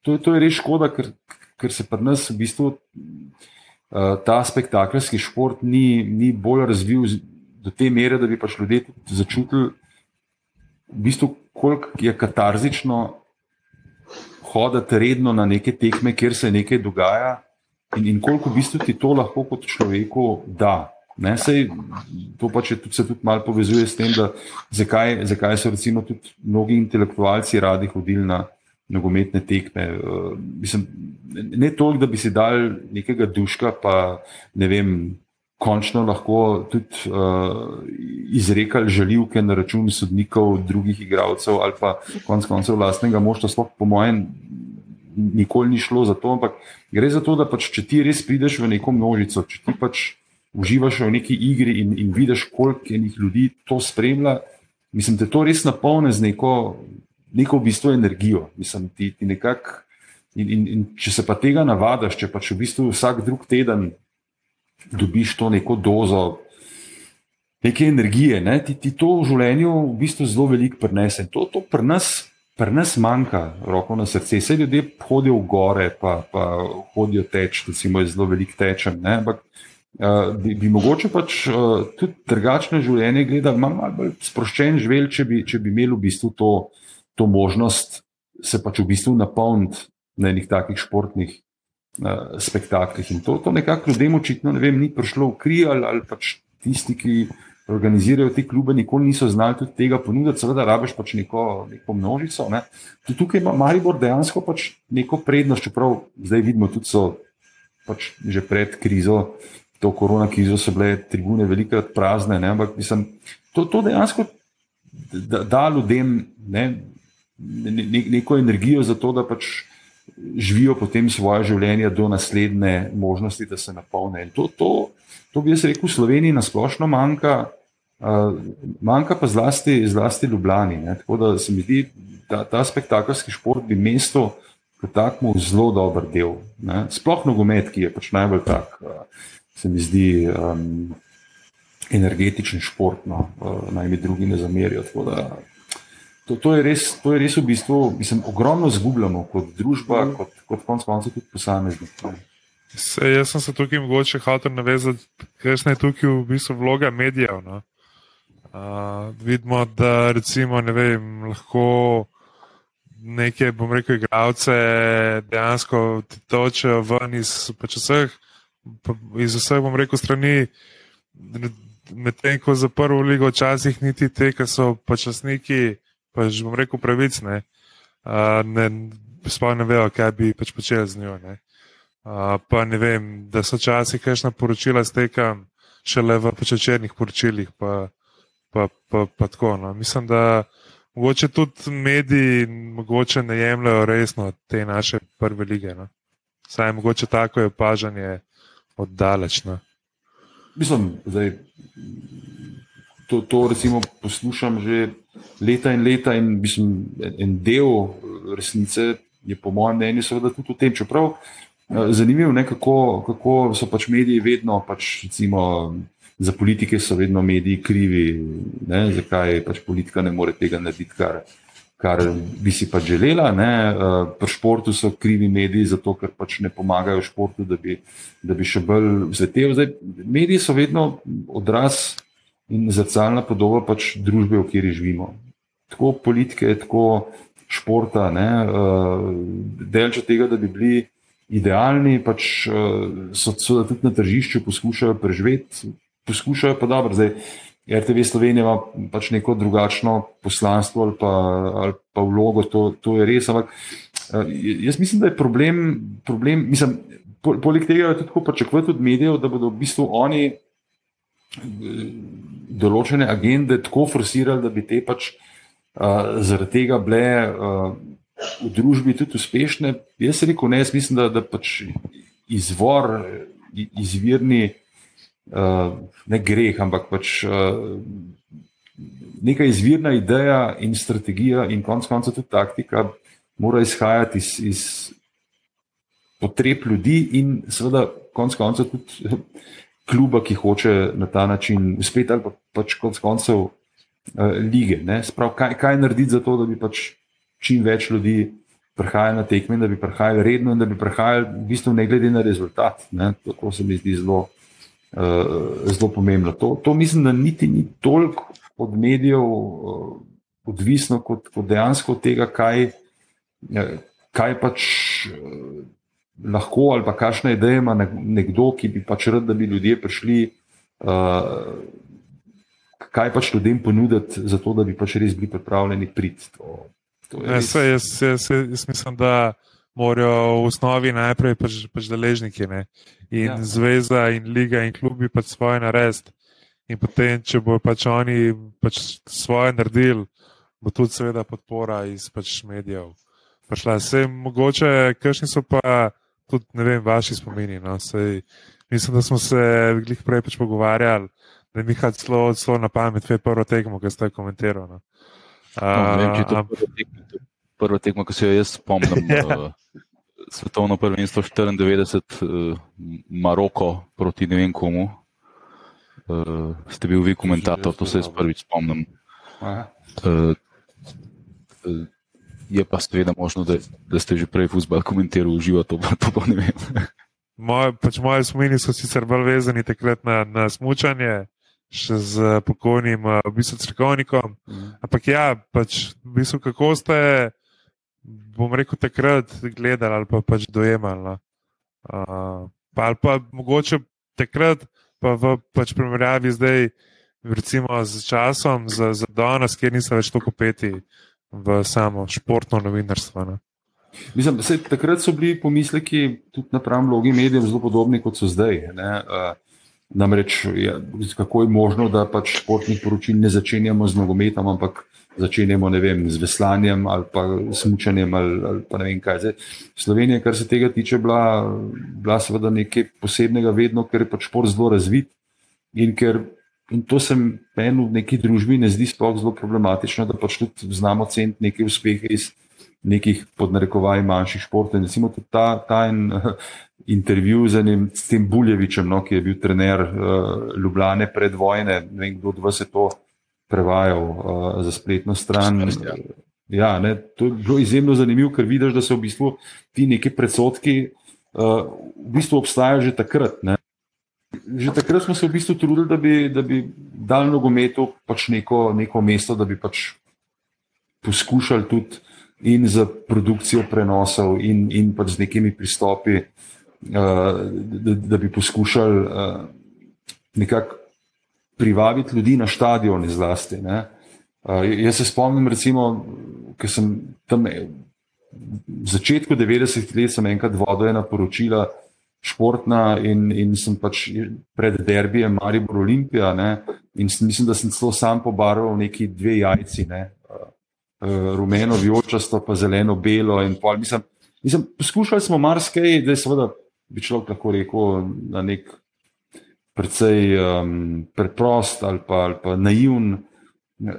to, to je res škoda, ker, ker se pri nas v bistvu uh, ta spektakularski šport ni, ni bolj razvil do te mere, da bi pač ljudje začutili, v bistvu, koliko je katarzično hoditi redno na neke tekme, kjer se nekaj dogaja. In, in koliko v bistvu ti to lahko kot človeku da. Ne, sej, to pač je, se tudi malo povezuje s tem, da zakaj, zakaj so recimo tudi mnogi intelektualci radi hodili na nogometne tekme. Uh, mislim, ne toliko, da bi si dal nekega duška, pa ne vem, končno lahko tudi uh, izrekali žaljivke na račun sodnikov, drugih igralcev ali pa konc koncev vlastnega moštva. Sploh po mojem, nikoli ni šlo za to, ampak gre za to, da pač, če ti res prideš v neko množico, če ti pač uživaš v neki igri in, in vidiš, koliko enih ljudi to spremlja. Mislim, da to res napolne z neko, neko v bistvu energijo. Mislim, ti, ti nekak, in, in, in če se pa tega navadaš, če pač v bistvu vsak drug teden dobiš to neko dozo neke energije, ne? ti, ti to v življenju v bistvu zelo veliko prenese. To, to pri nas, pri nas manjka, roko na srce. Vse ljudje hodijo v gore, pa, pa hodijo teč, recimo, zelo velik tečem. Ne? Ampak uh, bi, bi mogoče pač uh, tudi drugačne življenje gledali, malo mal bolj sproščen živel, če bi, če bi imeli v bistvu to, to možnost se pač v bistvu napolniti na enih takih športnih. Uh, spektaklih in to, to nekako ljudem očitno ne vem, ni prišlo v kri ali, ali pač tisti, ki organizirajo te klube, nikoli niso znali tudi tega ponuditi, seveda, rabiš pač neko, neko množico. Ne. Tudi tukaj ima Maribor dejansko pač neko prednost, čeprav zdaj vidimo, tudi so pač že pred krizo, to korona krizo, so bile tribune velikrat prazne, ne, ampak mislim, to, to dejansko da, da ljudem ne, ne, ne, neko energijo za to, da pač. Živijo potem svoje življenje do naslednje možnosti, da se napolnijo. To, to, to bi jaz rekel, v Sloveniji nasplošno manjka, Uh, manjka pa zlasti, zlasti Ljubljani. Ne? Tako da se mi zdi, da ta spektakularski šport bi mesto kot takmo zelo dober del. Ne? Sploh nogomet, ki je pač najbolj tak, uh, se mi zdi um, energetičen šport, no? uh, naj mi drugi ne zamerijo. To, to, je res, to je res v bistvu, mislim, ogromno zgubljamo kot družba, mm. kot, kot konc koncev tudi posamezniki. Se, jaz sem se tukaj mogoče hotel navezati, ker je tukaj v bistvu vloga medijev. No? Uh, vidimo, da recimo, ne vem, lahko neke, bom rekel, igralce dejansko točijo ven iz, pač vseh, iz vseh, bom rekel, strani. Medtem ko za prvo ligo včasih niti te, ki so počasniki, pač bom rekel, pravicne, uh, ne, sploh ne vejo, kaj bi pač počeli z njo. Uh, pa ne vem, da so včasih kajšna poročila stekam šele v počečernih poročilih. Pa, pa, pa, pa tako. No. Mislim, da mogoče tudi mediji mogoče ne jemljajo resno te naše prve lige. No. Saj mogoče tako je opažanje oddalečno. Mislim, da to, to recimo poslušam že leta in leta, in mislim, en del resnice je, po mojem mnenju, seveda tudi v tem. Čeprav eh, zanimivo je, kako, kako so pač mediji vedno pač, recimo, za politike so vedno mediji krivi, ne, zakaj pač politika ne more tega narediti, kar, kar bi si pač želela. Ne. Eh, pri športu so krivi mediji, zato ker pač ne pomagajo športu, da bi, da bi še bolj zvetel. Zdaj, mediji so vedno odraz in zrcalna podoba pač družbe, v kateri živimo. Tako politike, tako športa, eh, delče tega, da bi bili. Idealni pač eh, so, so tudi na tržišču poskušajo preživeti, poskušajo pa dobro. Zdaj, RTV Slovenija ima pač neko drugačno poslanstvo ali pa, ali pa vlogo, to, to je res. Ampak eh, jaz mislim, da je problem, problem mislim, poleg tega je tudi pričakovati od medijev, da bodo v bistvu oni določene agende tako forsirali, da bi te pač uh, zaradi tega bile uh, v družbi tudi uspešne. Jaz rekel, ne, jaz mislim, da, da pač izvor, izvirni uh, ne greh, ampak pač uh, neka izvirna ideja in strategija, in konec koncev tudi taktika, mora izhajati iz, iz potreb ljudi in seveda konec koncev tudi kluba, ki hoče na ta način uspeti, ali pa pač konec koncev uh, lige. Sprav, kaj, kaj narediti za to, da bi pač čim več ljudi. Prihajali na tekme, da bi prihajali redno, in da bi prihajali, v bistvu, ne glede na rezultat. Ne? To se mi zdi zelo, uh, zelo pomembno. To, to mislim, da niti ni toliko od medijev uh, odvisno, kot, kot dejansko od tega, kaj, kaj pač. Uh, Lahko ali pa kakšna ideja ima nekdo, ki bi pač rad, da bi ljudje prišli, uh, kaj pač ljudem ponuditi, zato da bi pač res bili pripravljeni priti. To, to ja, res... jaz, jaz, jaz mislim, da morajo v osnovi najprej pač, pač deležniki. Ne? in ja. zveza, in liga, in klubi pač svoje narediti. In potem, če bo pač oni pač svoje naredili, bo tudi, seveda, podpora iz pač medijev. Pašla. Sej, mogoče, kakšni so pa tudi, ne vem, vaši spomini. No? Sej, mislim, da smo se glih prej pač pogovarjali, da je celo, celo na pamet, tvoje prvo tekmo, ki ste komentirali. No? No, ne vem, če je to prvo tekmo, prvo tekmo, ki se jo jaz spomnim. ja. uh, svetovno prvenstvo 94, uh, Maroko proti ne vem komu. uh, ste bil vi komentator, to se jaz prvič spomnim. Uh, uh, je pa seveda možno, da, da ste že prej futbol komentirali, uživa to, to pa ne vem. Moje, pač moje spomini so sicer bolj vezani takrat na, na smutanje, še z pokojnim, v bistvu crkovnikom. Mm. Ampak ja, pač, v bistvu, kako ste, bom rekel, takrat gledali ali pa pač dojemali. No? Uh, pa, ali pa mogoče takrat, pa v pač primerjavi zdaj, recimo z časom, za, za danes, kjer niso več tako peti v samo športno novinarstvo. Ne? Mislim, da takrat so bili pomisleki tudi na pravem vlogi medijev zelo podobni kot so zdaj. Uh, namreč, ja, kako je možno, da pač športnih poročil ne začenjamo z nogometom, ampak začenjamo vem, z veslanjem ali pa smučanjem ali, ali pa ne vem kaj. Zdaj, Slovenija, kar se tega tiče, bila, bila seveda nekaj posebnega, vedno, ker je pač šport zelo razvit in ker In to se meni v neki družbi ne zdi sploh zelo problematično, da pač tudi znamo ceniti neke uspehe iz nekih podnarekovaj manjših športov. Recimo tudi ta, ta en uh, intervju z enim s tem Buljevičem, no, ki je bil trener uh, Ljubljane pred vojne, ne vem, kdo od vas je to prevajal uh, za spletno stran. Ja, ne, to je bilo izjemno zanimivo, ker vidiš, da so v bistvu ti neki predsotki uh, v bistvu obstajajo že takrat. Ne že takrat smo se v bistvu trudili, da bi, da bi dal nogometu pač neko, neko mesto, da bi pač poskušali tudi in za produkcijo prenosov, in, in pač z nekimi pristopi, uh, da, da bi poskušali uh, nekako privabiti ljudi na stadione zlasti. Uh, jaz se spomnim, recimo, ker sem tam v začetku 90-ih let sem enkrat vodil ena poročila, športna in, in sem pač pred derbijem Maribor Olimpija. Ne, in mislim, da sem celo sam pobarval neki dve jajci, ne, uh, rumeno, vijolčasto, pa zeleno, belo. Mislim, mislim, poskušali smo marsikaj, da je seveda bi človek lahko rekel na nek precej um, preprost ali pa, ali pa naivn.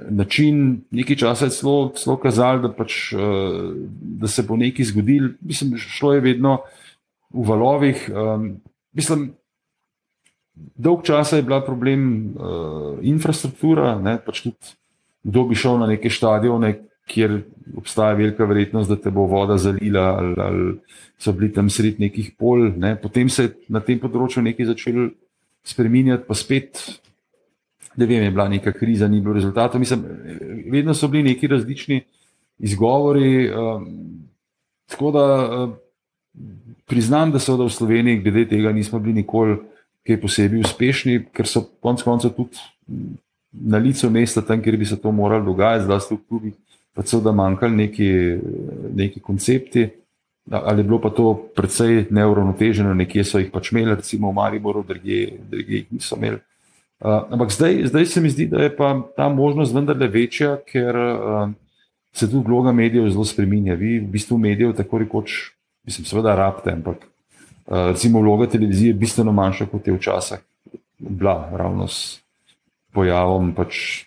Način, nekaj časa je celo, celo kazal, da, pač, da se bo nekaj zgodil. Mislim, šlo je vedno v valovih. Um, mislim, dolg časa je bila problem uh, infrastruktura, ne, pač tudi kdo bi šel na neke stadione, kjer obstaja velika verjetnost, da te bo voda zalila, ali, ali so bili tam sred nekih pol. Ne. Potem se je na tem področju nekaj začelo spremenjati, pa spet. Ne vem, je bila neka kriza, ni bilo rezultatov. Mislim, vedno so bili neki različni izgovori. Um, tako da uh, priznam, da so v Sloveniji glede tega nismo bili nikoli kaj posebej uspešni, ker so konec koncev tudi na licu mesta, tam, kjer bi se to moralo dogajati, so v klubih, pa so da manjkali neki, neki koncepti. Ali je bilo pa to precej neuravnoteženo, nekje so jih pač imeli, recimo v Mariboru, druge jih niso imeli. Uh, ampak zdaj, zdaj se mi zdi, da je pa ta možnost vendarle večja, ker uh, se tudi vloga medijev zelo spremenja. Vi v bistvu medijev tako rekoč mislim, seveda rabite, ampak uh, recimo vloga televizije je bistveno manjša, kot je včasih bila, ravno s pojavom pač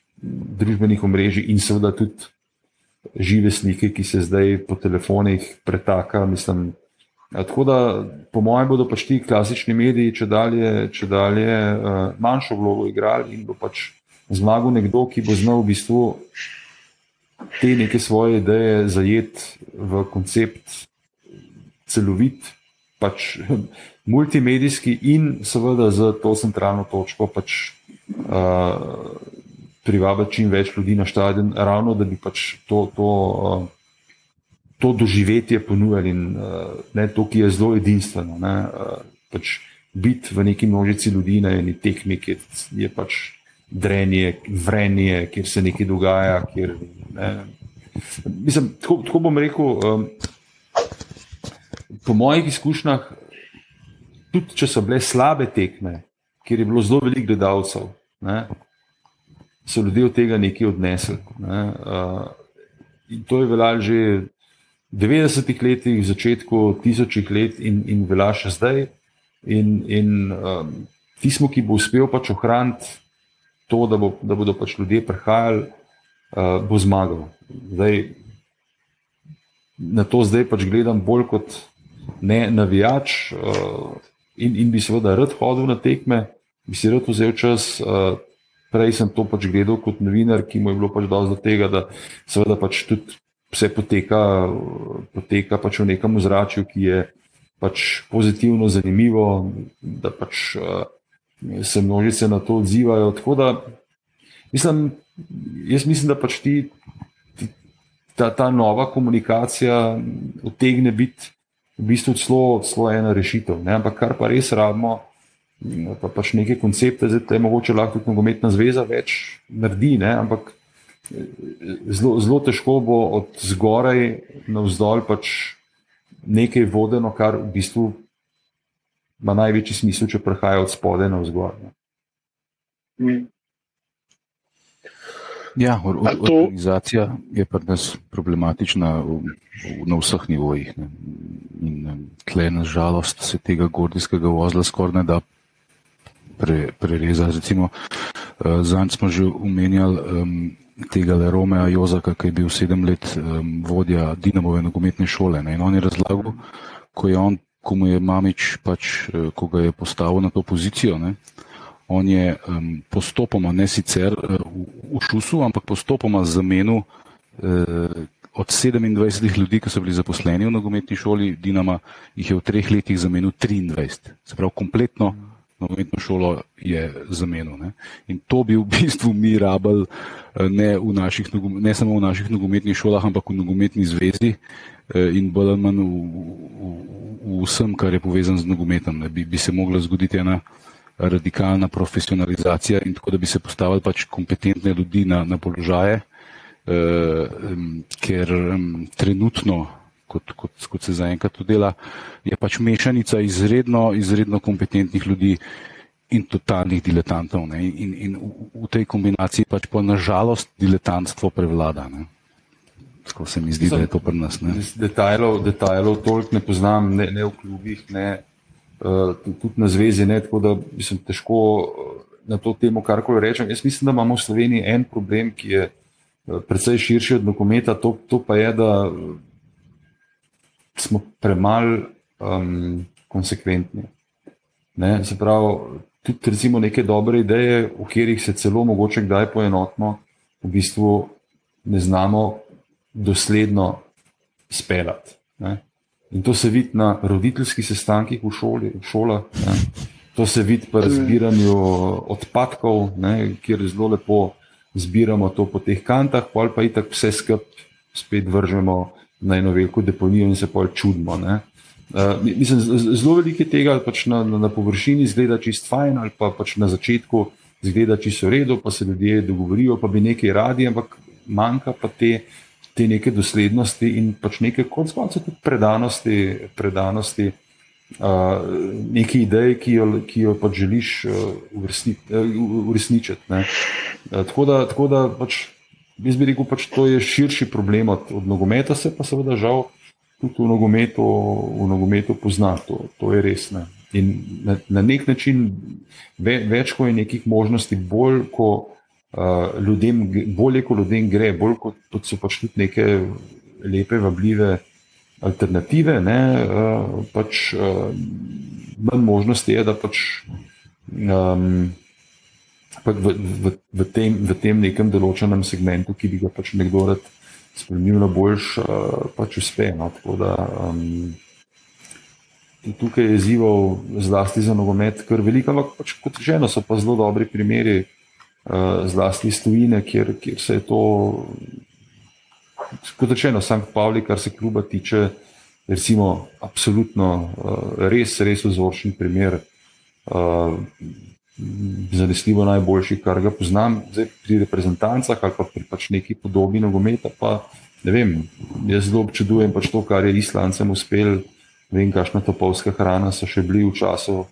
družbenih omrežij in seveda tudi žive slike, ki se zdaj po telefonih pretaka. Mislim, Tako da, po mojem, bodo pač ti klasični mediji, če dalje, če dalje uh, manjšo vlogo igrali in bo pač zmagal nekdo, ki bo znal v bistvu te neke svoje ideje zajeti v koncept celovit, pač multimedijski in seveda za to centralno točko pač, uh, privabiti čim več ljudi na stadion, ravno da bi pač to, to, uh, to doživetje ponujali in uh, ne, to, ki je zelo edinstveno. Ne, uh, pač biti v neki množici ljudi na eni tekmi, kjer je pač drenje, vrenje, kjer se nekaj dogaja. Kjer, ne, mislim, tako, tako bom rekel. Um, po mojih izkušnjah, tudi če so bile slabe tekme, kjer je bilo zelo veliko gledalcev, ne, so ljudje od tega nekaj odnesli. Ne, uh, in to je veljalo že v 90-ih letih, v začetku tisočih let in, in velja še zdaj. In, in um, tisto, ki bo uspel pač ohraniti to, da, bo, da bodo pač ljudje prihajali, uh, bo zmagal. Zdaj, na to zdaj pač gledam bolj kot ne navijač uh, in, in bi seveda rad hodil na tekme, bi si rad vzel čas. Uh, prej sem to pač gledal kot novinar, ki mu je bilo pač dovolj do tega, da seveda pač tudi vse poteka, poteka pač v nekem ozračju, ki je pač pozitivno, zanimivo, da pač uh, se množice na to odzivajo. Tako da mislim, jaz mislim, da pač ti. Ta, ta nova komunikacija utegne biti v bistvu celo, celo ena rešitev. Ne? Ampak kar pa res rabimo, pa pač neke koncepte, zdaj je mogoče lahko tudi nogometna zveza več naredi, ne? ampak zelo, zelo težko bo od zgoraj na vzdolj pač nekaj vodeno, kar v bistvu ima največji smisel, če prihaja od spodaj na vzgor. Ja, or, or, organizacija je pri nas problematična v, v, na vseh nivojih. Ne. In tle, na žalost, se tega gordijskega vozla skoraj ne da pre, prerezati. Recimo, uh, zanj smo že umenjali um, tega Le Romea Jozaka, ki je bil sedem let um, vodja Dinamove nogometne šole. Ne. In on je razlagal, ko je on, ko mu je Mamič, pač, uh, ko ga je postavil na to pozicijo. Ne, On je um, postopoma, ne sicer uh, v, v šusu, ampak postopoma zamenil uh, od 27 ljudi, ki so bili zaposleni v nogometni šoli Dinama, jih je v treh letih zamenil 23. Se pravi, kompletno nogometno šolo je zamenil. Ne? In to bi v bistvu mi rabili uh, ne, ne samo v naših nogometnih šolah, ampak v nogometni zvezi in bolj ali manj v, v, v vsem, kar je povezano z nogometom. Bi, bi se mogla zgoditi ena radikalna profesionalizacija in tako, da bi se postavili pač kompetentne ljudi na, na položaje, eh, ker trenutno, kot, kot, kot se zaenkrat to dela, je pač mešanica izredno, izredno kompetentnih ljudi in totalnih diletantov. Ne? In, in v, v tej kombinaciji pač pa nažalost diletantstvo prevlada. Ne? Tako se mi zdi, da je to pri nas. Detajlov, detajlov toliko ne poznam, ne, ne v klubih, ne, tudi na zvezi, ne, tako da mislim, težko eh, na to temo karkoli rečem. Jaz mislim, da imamo v Sloveniji en problem, ki je uh, precej širši od dokumenta, to, to pa je, da smo premalo um, konsekventni. Ne, se pravi, tudi recimo neke dobre ideje, v katerih se celo mogoče kdaj poenotno, v bistvu ne znamo dosledno speljati. In to se vidi na roditeljskih sestankih v, šoli, v šolah, ne. to se vidi pri zbiranju odpadkov, ne, kjer zelo lepo zbiramo to po teh kantah, pa pa itak vse skupaj spet vržemo na eno veliko deponijo in se pa čudimo. Uh, mislim, zelo veliko tega pač na, na, na površini zgleda čist fajn, ali pa pač na začetku zgleda čisto v redu, pa se ljudje dogovorijo, pa bi nekaj radi, ampak manjka pa te te neke doslednosti in pač neke konc koncev tudi predanosti, predanosti uh, neki ideji, ki jo, ki jo pač želiš uh, uresničiti. Uh, tako da, tako da pač, jaz bi rekel, pač to je širši problem od, od nogometa, se pa seveda žal tudi v nogometu, v nogometu pozna. To, to je res. Ne. In na, na nek način ve, več, ko je nekih možnosti, bolj kot uh, ljudem, bolje kot ljudem gre, bolj kot, kot so pač tudi neke lepe, vabljive alternative. Ne, uh, pač, uh, manj možnosti je, da pač. Um, V, v, v, tem, v tem nekem določenem segmentu, ki bi ga pač nekdo rad spremenil na boljš, pač uspe. No? Da, um, tukaj je izzivov, zlasti za nogomet, kar veliko, ampak pač kot rečeno, so pa zelo dobri primeri, zlasti iz tujine, kjer, kjer se je to, kot rečeno, Sankt Pavli, kar se kluba tiče, recimo, absolutno uh, res, res vzorčen primer. Uh, Zanesljivo najboljši, kar ga poznam, zdaj pri reprezentancah ali pa pri pač neki podobi nogometa. Pa, vem, jaz zelo občudujem pač to, kar je Islandcem uspel. Vem, kakšna topovska hrana so še bili v času,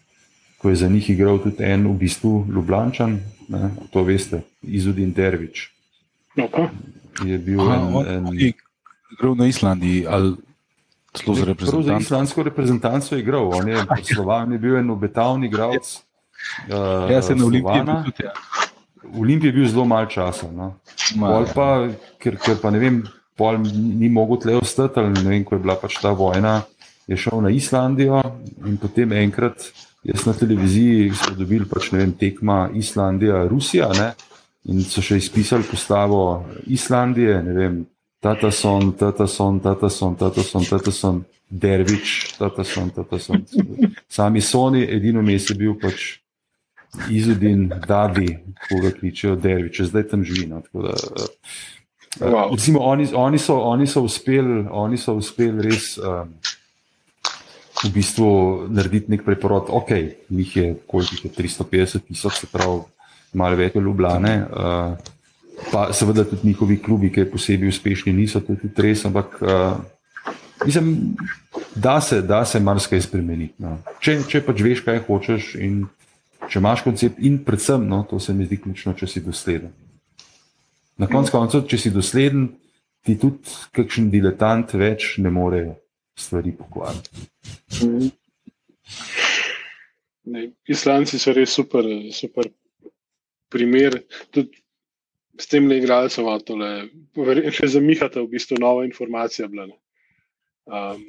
ko je za njih igral tudi en, v bistvu, Ljubljančan, ne, to veste, Izudin Dervič. Okay. Je bil Aha, en. en igral na Islandiji ali celo za reprezentanco? Za islandsko reprezentanco je igral, on je posloval, je bil en obetavni igralec. Uh, ja, se na Olimpiji tudi. Ja. V Olimpiji je bil zelo malo časa. No. Pol pa, ker, ker pa ne vem, pol ni mogel tle ostati, ali ne vem, ko je bila pač ta vojna, je šel na Islandijo in potem enkrat Jaz na televiziji smo dobili pač, vem, tekma Islandija, Rusija ne? in so še izpisali postavo Islandije, ne vem, tata son, tata son, tata son, tata son, tata son, dervič, tata son, tata son. Sami soni, edino mes je bil pač izudin, dadi, ko ga kličejo dervič, zdaj tam živi. No? Da, Wow. Recimo, oni, oni, so, oni so uspeli uspel res um, v bistvu narediti nek preporod. Ok, njih je, koliko je 350 tisoč, se pravi, malo več ljubljene. Uh, pa seveda tudi njihovi klubi, ki posebej uspešni niso, to tudi res, ampak uh, mislim, da se, da se marsikaj spremeniti. No. Če, če pač veš, kaj hočeš in če imaš koncept, in predvsem, no, to se mi zdi ključno, če si dosleden. Na koncu koncev, če si dosleden, ti tudi kakšen diletant več ne more stvari pokvariti. Ne, Islanci so res super, super primer. Tudi s tem le igralcem, še za Mihata, v bistvu nova informacija bila. ne. Um,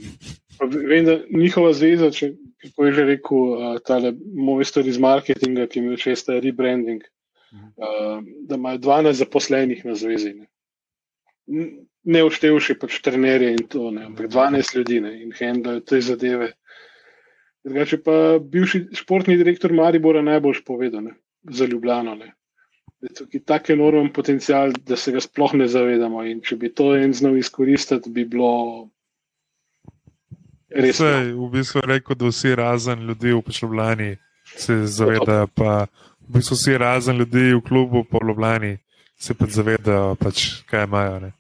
vem, da njihova zveza, če, kako je že rekel, uh, tale mojster iz marketinga, ki ima še ta rebranding, uh, da imajo 12 zaposlenih na zvezi. Ne, ne uštevši pač trenerje in to, ne, ampak 12 ljudi ne, in handlajo te zadeve. Drugače pa bivši športni direktor Maribora najbolj povedal ne, za Ljubljano. Ne. Da je tukaj tak enormen potencial, da se ga sploh ne zavedamo. In če bi to en znal izkoristiti, bi bilo res. Vse, v bistvu je rekel, da vsi razen ljudi v Ljubljani se zavedajo, pa v bistvu vsi razen ljudi v klubu po Ljubljani se pa zavedajo, pač, kaj imajo. Ne.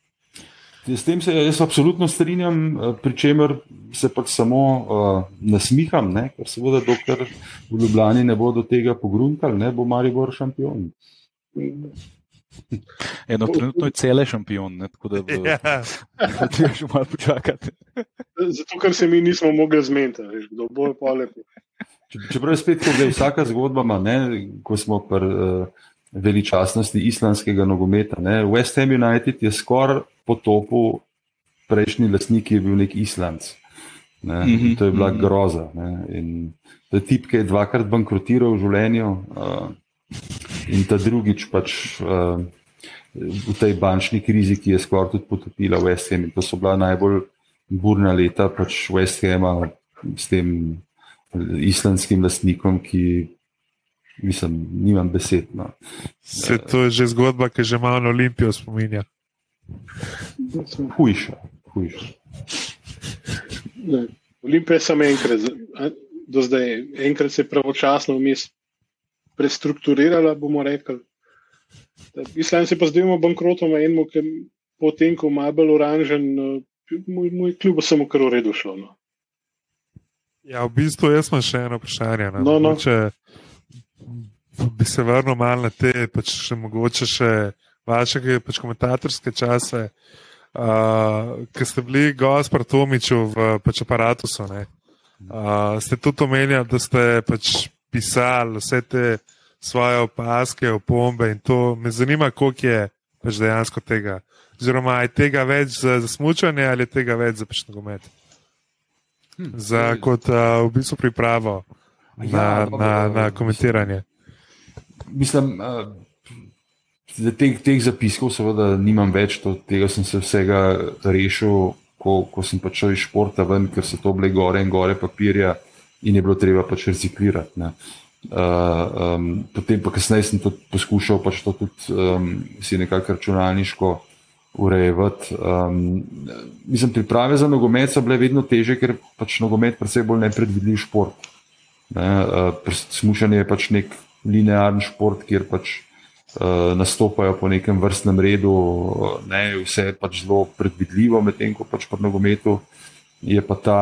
S tem se jaz absolutno strinjam, eh, pri čemer se pač samo uh, nasmiham, ne? ker seveda, dokler v Ljubljani ne bo do tega pogrunkal, ne bo Maribor šampion. Eno trenutno je cele šampion, ne, tako da bo Ja, treba še malo počakati. Zato, ker se mi nismo mogli zmeniti, kdo bo lepo. Če- Čeprav je spet, kot je vsaka zgodba, ima, ne, ko smo pri uh, veličastnosti islamskega nogometa. Ne, West Ham United je skoraj potopil prejšnji lastnik, ki je bil nek islamc. Ne, Mhm, in to je bila mhm. groza. Ne, in to je tip, ki je dvakrat bankrotiral v življenju, uh, in ta drugič pač. Uh, V tej bančni krizi, ki je skoraj tudi potopila West Ham, in to so bila najbolj burna leta pač West Hama s tem islamskim lastnikom, ki, mislim, nimam besed. No. se to je že zgodba, ki že malo na Olimpijo spominja. Hujša, hujša. Ne. Olimpija je samo enkrat, do zdaj, enkrat se je pravočasno vmes prestrukturirala, bomo rekli. Islam se pa zdaj ima bankrotom, enemu, ki potem, ko ima bolj oranžen, eh, moj, moj kljub samo kar v redu šlo. No. Ja, v bistvu jaz imam še eno vprašanje. Ne? No, no. Mogoče bi se vrnil malo na te, pač še mogoče še vaše pač komentatorske čase, uh, ki ste bili gost pri Tomiču v pač aparatusu. ne. Uh, ste tudi omenjali, da ste pač pisali vse te svoje opaske, opombe in to me zanima, koliko je pač dejansko tega. Oziroma, je tega več za, za smučanje ali je tega več za pač nogomet? Za kot uh, v bistvu pripravo na, Ja, na, na komentiranje. Mislim, uh, teh, teh zapiskov seveda nimam več, to, tega sem se vsega rešil, ko, ko sem pač šel iz športa ven, ker so to bile gore in gore papirja in je bilo treba pač reciklirati. Ne. Uh, um, potem pa kasneje sem to poskušal pač to tudi um, si nekako računalniško urejevati. Um, priprave za nogomet so bile vedno teže, ker pač nogomet predvsej bolj nepredvidljiv šport. Ne, uh, smušanje je pač nek linearen šport, kjer pač uh, nastopajo po nekem vrstnem redu, ne, vse je pač zelo predvidljivo, medtem ko pač pri nogometu je pa ta,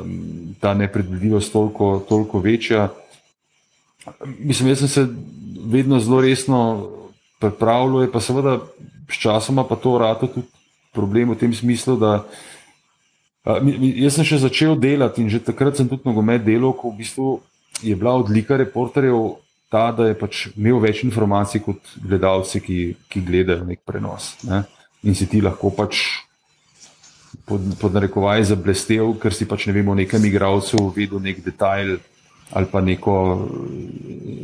um, ta nepredvidljivost toliko, toliko večja. Mislim, jaz sem se vedno zelo resno pripravljal, pa seveda sčasoma pa to rado tudi problem v tem smislu, da a, jaz sem še začel delati in že takrat sem tudi nogomet delal, ko v bistvu je bila odlika reporterjev ta, da je pač imel več informacij kot gledalci, ki, ki gledajo nek prenos. Ne? In si ti lahko pač pod, pod narekovaj zablestev, ker si pač ne vem o nekem igralcu vedel nek detajl ali pa neko,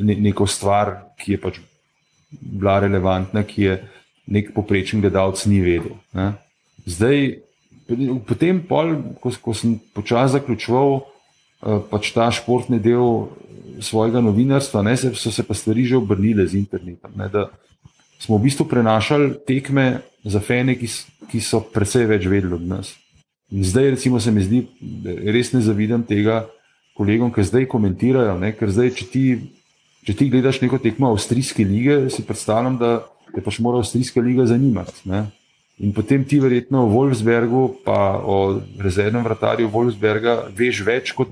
ne, neko stvar, ki je pač bila relevantna, ki je nek poprečen gledalec ni vedel. Ne. Zdaj, potem, pol, ko, ko sem počasi zaključoval pač ta športni del svojega novinarstva, ne, se, so se pa stvari že obrnile z internetom. Ne, smo v bistvu prenašali tekme za fene, ki, ki so precej več vedeli od nas. In zdaj, recimo, se mi zdi, res ne zavidam tega kolegom, ki zdaj komentirajo. Ne? Ker zdaj, če ti, če ti gledaš neko tekmo avstrijske lige, si predstavljam, da te pač mora avstrijska liga zanimati. Ne? In potem ti verjetno o Wolfsbergu, pa o rezervnem vratarju Wolfsberga, veš več kot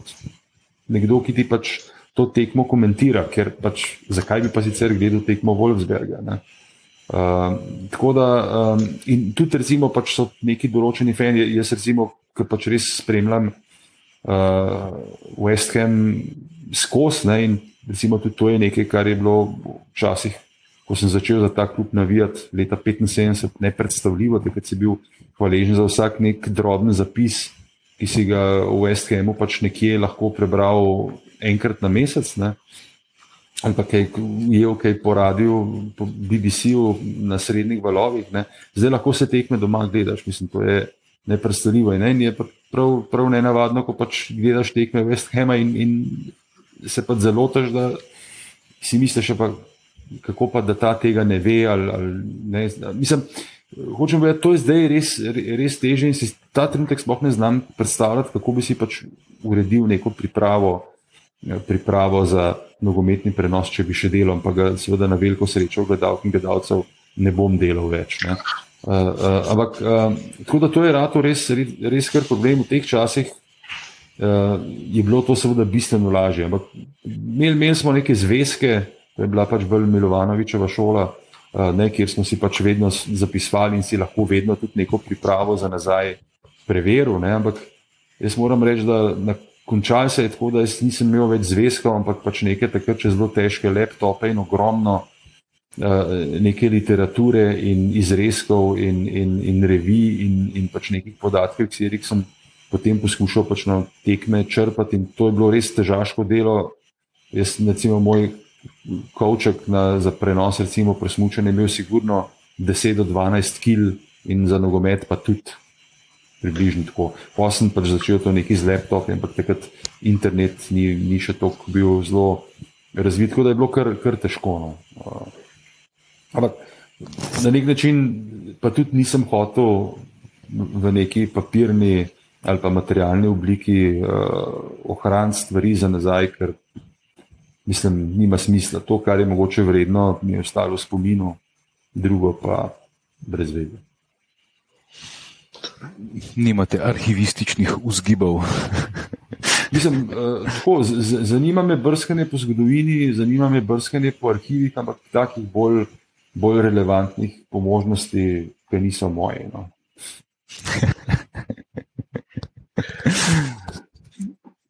nekdo, ki ti pač to tekmo komentira, ker pač zakaj bi pa sicer gledal tekmo Wolfsberga. Ne? Uh, tako da, um, in tudi, recimo, pač so neki določeni fani, jaz, recimo, ki pač res spremljam uh, West Ham skozi. In recimo, tudi to je nekaj, kar je bilo včasih, ko sem začel za ta klub navijati, leta 75, nepredstavljivo, da si bil hvaležen za vsak nek droben zapis, ki si ga v Hamu pač nekje lahko prebral enkrat na mesec. Ne ali pa kaj je kaj po radiju, po BBC-u na srednjih valovih. Ne. Zdaj lahko se tekme doma gledaš, mislim, to je nepredstavljivo. In, ne, in je prav, prav ne navadno, ko pač gledaš tekme West Hema in, in se pa zelo tež, da si misliš, pa, kako pa da ta tega ne ve. Ali, ali, ne, mislim, hočem povedati, to je zdaj res, res teže in si ta trenutek sploh ne znam predstavljati, kako bi si pač uredil neko pripravo pripravo za nogometni prenos, če bi še delal, ampak ga seveda na veliko srečo gledalk in gledalcev ne bom delal več. Ne. Uh, uh, ampak uh, tako da to je rato res, res kar problem v teh časih. Uh, je bilo to seveda bistveno lažje. Ampak imeli, imeli smo neke zvezke, to je bila pač bolj Milovanovičeva šola, uh, ne, kjer smo si pač vedno zapisvali in si lahko vedno tudi neko pripravo za nazaj preveril. Ne, ampak jaz moram reči, da na končal se je tako, da nisem imel več zvezkov, ampak pač nekaj takrat čez zelo težke laptope in ogromno uh, neke literature in izrezkov in, in, in revij in, in pač nekih podatkov, ki sem potem poskušal pač na tekme črpati in to je bilo res težaško delo. Jaz, recimo, moj kavček za prenos, recimo, presmučen je imel sigurno 10 do 12 kil in za nogomet pa tudi približno tako. Potem pač začel to neki z laptopom, ampak takrat internet ni, ni še tako bil zelo razvit, tako da je bilo kar, kar težko. No. Ampak na nek način pa tudi nisem hotel v neki papirni ali pa materialni obliki uh, ohraniti stvari za nazaj, ker mislim, nima smisla. To, kar je mogoče vredno, mi je ostalo v spominu, drugo pa brez vede nimate arhivističnih vzgibov. Mislim, uh, tako, zanima me brskanje po zgodovini, zanima me brskanje po arhivih, ampak takih bolj, bolj relevantnih po možnosti, ki niso moje. No.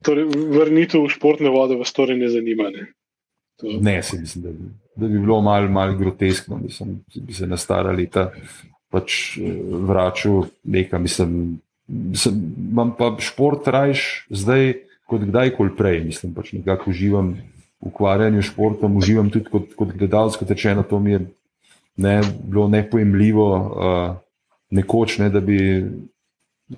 torej, vrnitev v športne vode vas torej ne zanima? Ne, ne se mislim, da bi, da bi bilo malo mal groteskno, da bi se na stara leta pač eh, vračal nekam. Mislim, mislim, imam pa šport rajš zdaj, kot kdajkoli prej. Mislim, pač nekako uživam v ukvarjanju s športom, uživam tudi kot, kot gledalec, kot rečeno, to mi je ne, bilo nepojemljivo. Uh, nekoč, ne, da bi,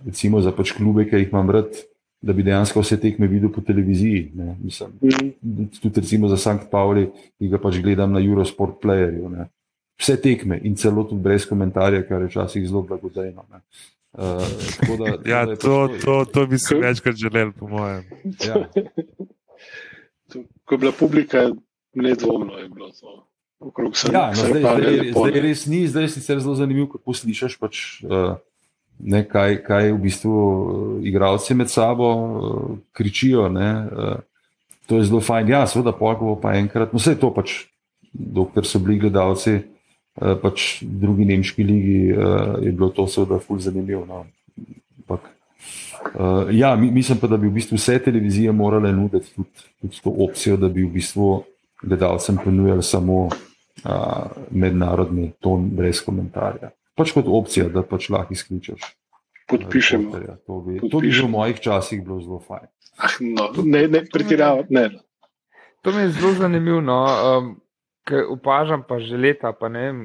recimo, za pač klube, ki jih imam rad. Da bi dejansko vse tekme videl po televiziji. Mislim, mhm. tudi recimo za Sankt Pauli, ki ga pač gledam na Eurosport Playerju. Ne vse tekme in celo tudi brez komentarja, kar je včasih zelo blagodejno. Uh, da, ja, da to, pač to, to bi si večkrat želel, po mojem. Ja. Ko je bila publika, nedvomno je bilo to. Ja, no, zdaj, zdaj, zdaj res ni, zdaj je sicer zelo zanimivo, kako slišiš, pač, uh, ne, kaj, kaj v bistvu uh, igralci med sabo uh, kričijo. Ne, uh, to je zelo fajn. Ja, seveda, polko pa enkrat, no vse to pač, dokler so bili gledalci. Eh, pač v drugi nemški ligi je bilo to seveda fulj zanimivo. No. Ampak, ja, mislim pa, da bi v bistvu vse televizije morale nuditi tudi, tudi to opcijo, da bi v bistvu gledalcem ponujali samo uh, mednarodni ton brez komentarja. Pač kot opcija, da pač lahko izključiš. Podpišemo. To bi, to bi že v mojih časih bilo zelo fajn. Ah, no, ne, ne pretiravati, ne. to mi je zelo zanimivo. No. Um, Upažam pa že leta, pa ne vem,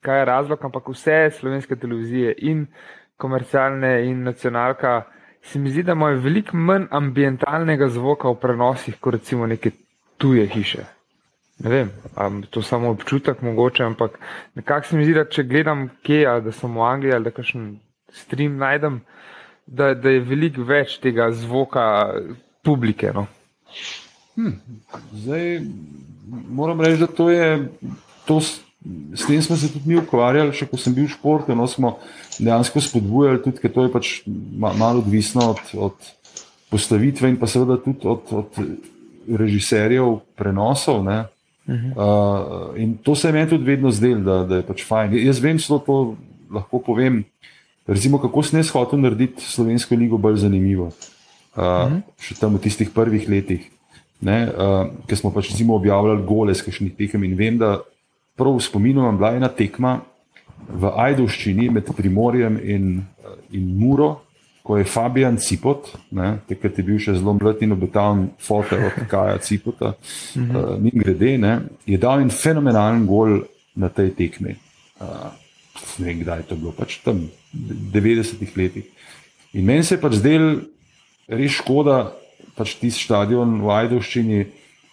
kaj je razlog, ampak vse slovenske televizije in komercialne in nacionalka, se mi zdi, da imajo veliko manj ambientalnega zvoka v prenosih, kot recimo neke tuje hiše. Ne vem, ali to samo občutek mogoče, ampak nekako se mi zdi, da če gledam kje, da sem v Angliji ali da kakšen stream najdem, da, da je veliko več tega zvoka publike. No. Hm, zdaj moram reči, da to je. To S tem smo se tudi mi ukvarjali, še ko sem bil v športu. No, smo dejansko spodbujali, tudi ker to je pač malo odvisno od, od postavitve in pa seveda tudi od, od režiserjev prenosov. Uh -huh. uh, in to se je meni tudi vedno zdelo, da, da je pač fajn. Jaz vem, da to lahko povem. Recimo, kako sem jaz hotel narediti slovensko ligo bolj zanimivo. Uh, uh -huh. Še tam v tistih prvih letih, uh, ki smo pač objavljali gole z kakšnih tekem. In vem, da prav v spominu vam bila ena tekma v Ajdovščini med Primorjem in, in Muro, ko je Fabijan Cipot, takrat je bil še zelo mlad in obetaven foto od Kaja Cipota, uh, mhm. eh, mi grede, ne, je dal en fenomenalen gol na tej tekmi. Uh, ne vem, kdaj je to bilo, pač tam v 90-ih letih. In meni se je pač zdel res škoda, pač tisti stadion v Ajdovščini,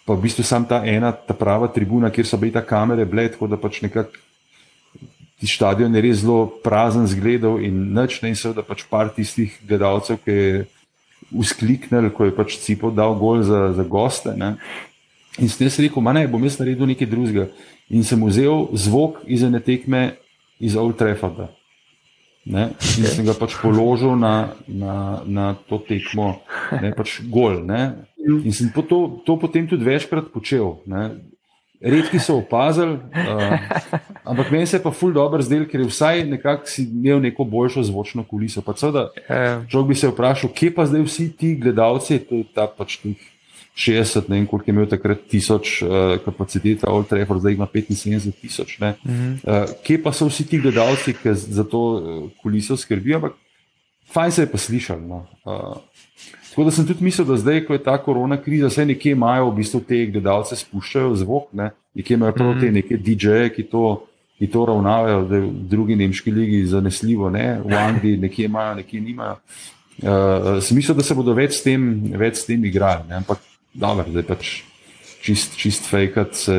pa v bistvu sam ta ena, ta prava tribuna, kjer so bile ta kamere, bled, tako da pač nekako stadion je res zelo prazen zgledov in noč in seveda pač par tistih gledalcev, ki je uskliknil, ko je pač Cipo dal gol za, za goste. Ne. In sem rekel, ne, bom jaz naredil nekaj drugega. In sem vzel zvok iz ene tekme iz Old Trafforda. Ne? In sem ga pač položil na, na, na to tekmo, ne pač gol. Ne? In sem to, to potem tudi večkrat počel. Ne? Redki so opazili, uh, ampak meni se je pa ful dobro zdel, ker je vsaj nekako si imel neko boljšo zvočno kuliso. Ja. Človek bi se vprašal, kje pa zdaj vsi ti gledalci, to je ta pač tih 60, ne vem, koliko je imel takrat tisoč uh, kapacitet, Old Trafford, zdaj ima 75 tisoč. Uh, kje pa so vsi ti gledalci, ki za to uh, kuliso skrbijo, ampak fajn se je pa slišal. No. Uh, Tako da sem tudi mislil, da zdaj, ko je ta korona kriza, vse nekje imajo v bistvu te gledalce, spuščajo zvok, ne? nekje imajo prav te mhm. neke DJ-je, ki to, ki to ravnajo, da je v drugi nemški ligi zanesljivo, ne? v Angliji nekje imajo, nekje nimajo. Uh, sem mislil, da se bodo več s tem, več s tem igrali, ne? ampak dobro, zdaj pač čist, čist fejkat se,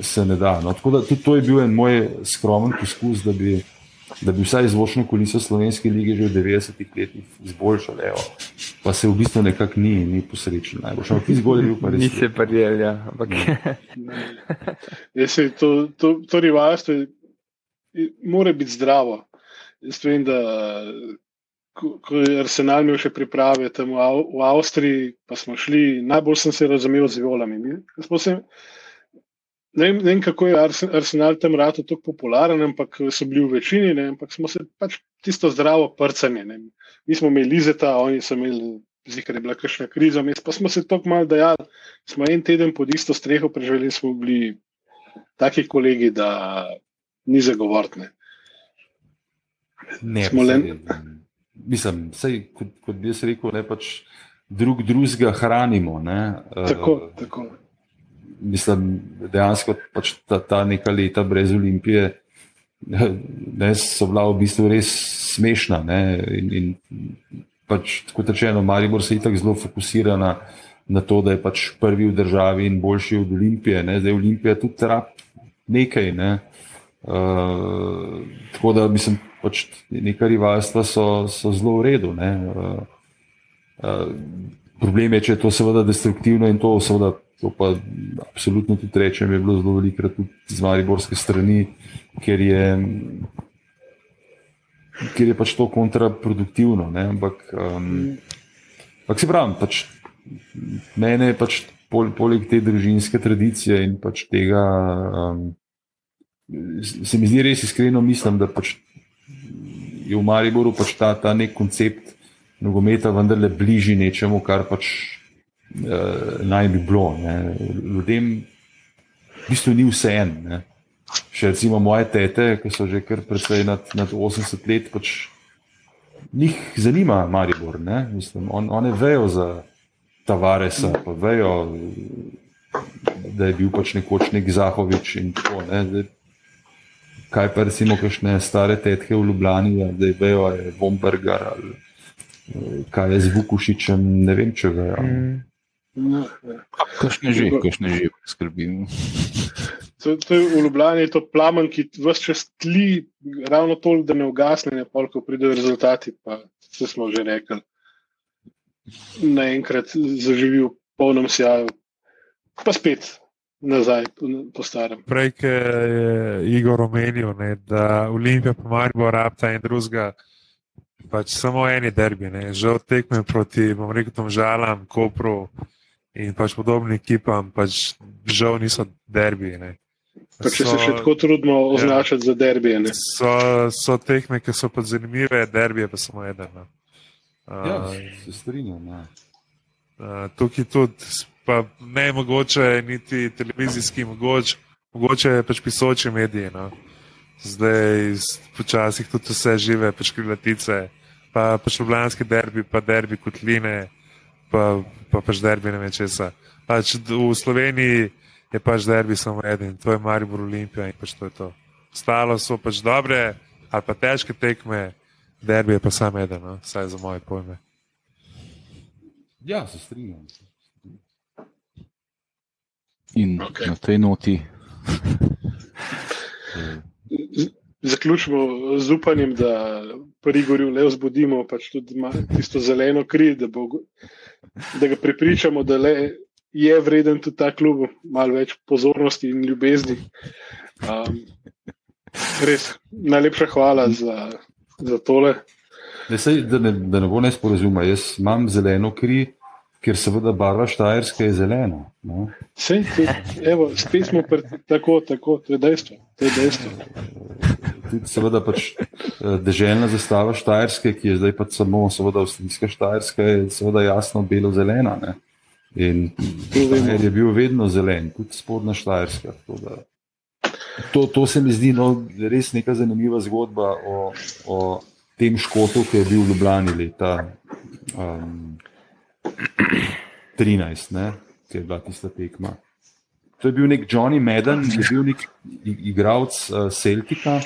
se ne da. No? Tako da tudi to je bil en moj skromen poskus, da bi da bi vsaj zvočno kuliso slovenske lige že v 90-ih letih izboljšali. Evo. Pa se v bistvu nekako ni, ni posrečen. Najbolj ampak izgolj je bil pa res. Ni se pa del, ja. Ampak... ja se, to, to, to rivalstvo mora biti zdravo. Jaz vem, da ko, ko je Arsenal imel še priprave tam v, v Avstriji, pa smo šli, najbolj sem se razumel z violami. Smo se ne vem, ne vem, kako je Arsenal tam rado tako popularen, ampak so bili v večini, ne, ampak smo se pač tisto zdravo prcanje. Ne. Mi smo imeli lizeta, oni so imeli, zikar je bila kakšna kriza, mi pa smo se tako malo dajali. Smo en teden pod isto streho preživeli, smo bili taki kolegi, da ni zagovortne. Ne, len... mislim, sej, kot, kot bi jaz rekel, ne pač drug drugega hranimo. Ne. Tako, uh, tako mislim, dejansko pač ta, ta neka leta brez olimpije ne, so bila v bistvu res smešna. Ne, in, in pač, kot rečeno, Maribor se je tako zelo fokusira na, to, da je pač prvi v državi in boljši od olimpije. Ne, zdaj olimpija tudi trap nekaj. Ne, uh, tako da mislim, pač neka rivalstva so, so zelo v redu. Ne, uh, uh, problem je, če je to seveda destruktivno in to seveda To pa absolutno tudi rečem, je bilo zelo veliko tudi z mariborske strani, ker je, ker je pač to kontraproduktivno. Ne? Ampak, um, ampak se pravi, pač, mene je pač pol, poleg te družinske tradicije in pač tega, um, se mi zdi res iskreno, mislim, da pač je v Mariboru pač ta, ta nek koncept nogometa vendarle bližji nečemu, kar pač naj bi bilo. Ne. Ljudem v bistvu ni vse en. Še recimo moje tete, ki so že kar precej nad, nad 80 let, pač njih zanima Maribor. Mislim, on, one vejo za Tavaresa, pa vejo da je bil pač nekoč nek Zahovič in tako. Ne? Kaj pa recimo, kakšne stare tetke v Ljubljani, da je vejo, je Vombergar ali eh, kaj je z Vukušičem, ne vem, če vejo. Mm. No, Kakšne že, kakšne že skrbim. To, to je v Ljubljani to plamen, ki vse čas tli, ravno toliko, da ne ugasne, ne pa, ko pridejo rezultati. Pa vse smo že rekli. Naenkrat zaživi v polnem sjaju, pa spet nazaj po starem. Prej je Igor omenil, ne, da Olimpija pomarja rabta in drugega. Pač samo eni derbi, že od tekme proti, bom rekel, tom žalam, Kopru in pač podobnim ekipam, pač žal niso derbi. Ne. Pa če so, se še tako trudimo označiti ja, za derbije. So, so tehme, ki so pa zanimive, derbije pa samo eden. No. Uh, ja, se strinjam. Ja. Uh, tukaj tudi, pa ne mogoče, niti televizijski, mogoče, mogoče pač pisoči mediji. No. Zdaj, počasih tudi vse žive, pač krilatice, pa pač ljubljanski derbi, pa derbi kotline, pa, pa pač derbi ne vem česa. Pač v Sloveniji je pač derbi samo eden, to je Maribor Olimpija in pač to je to. Stalo so pač dobre ali pa težke tekme, derbi je pa samo eden, no? saj za moje pojme. Ja, se strinjam. In okay. na tej noti. Zaključimo z upanjem, da pri Gorju le vzbudimo pač tudi tisto zeleno kri, da, bo, da ga prepričamo, da le je vreden tudi ta klub, malo več pozornosti in ljubezni. Um, res, najlepša hvala za, za tole. Ne, sej, da, ne, da ne bo nesporazuma, jaz imam zeleno kri, ker seveda barva Štajerske je zelena. No? Sej, evo, spet smo pri, tako, tako, to je dejstvo. To je dejstvo. Tudi, seveda, pač eh, deželna zastava Štajerske, ki je zdaj pa samo avstrijska Štajerska, je seveda jasno belo-zelena. In Štajer je bil vedno zelen, tudi spodnja Štajerska. To, to se mi zdi no, res neka zanimiva zgodba o, o tem škotu, ki je bil v Ljubljani leta um, 13, ne, ki je bila tista tekma. To je bil nek Johnny Madden, ki je bil nek igralec uh, Celtica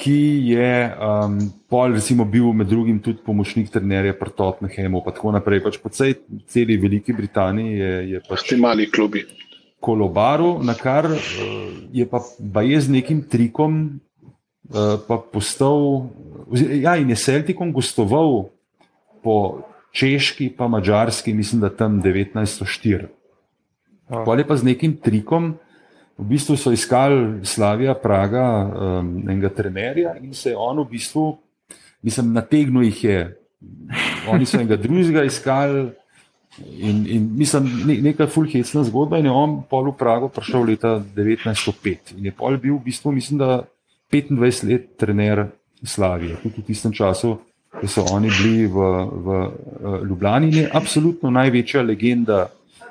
ki je um, pol, recimo, bil med drugim tudi pomočnik trenerja pri Tottenhamu, pa tako naprej. Pač po cel, celi Veliki Britaniji je, je pač ti mali klubi. Kolobaru, na kar uh, je pa, pa je z nekim trikom uh, postal, ja, in je Celticom gostoval po češki, pa mačarski, mislim, da tam 1904. Oh. Pa je pa z nekim trikom. V bistvu so iskali Slavija, Praga, um, enega trenerja in se je on v bistvu, mislim, nategnil jih je. Oni so enega drugega iskali in, in mislim, ne, neka fulhecna zgodba. In je on pol v Prago prišel leta 1905 in je pol bil v bistvu, mislim, da 25 let trener Slavije, tudi v tistem času. Ki so oni bili v, v, v Ljubljani, je absolutno največja legenda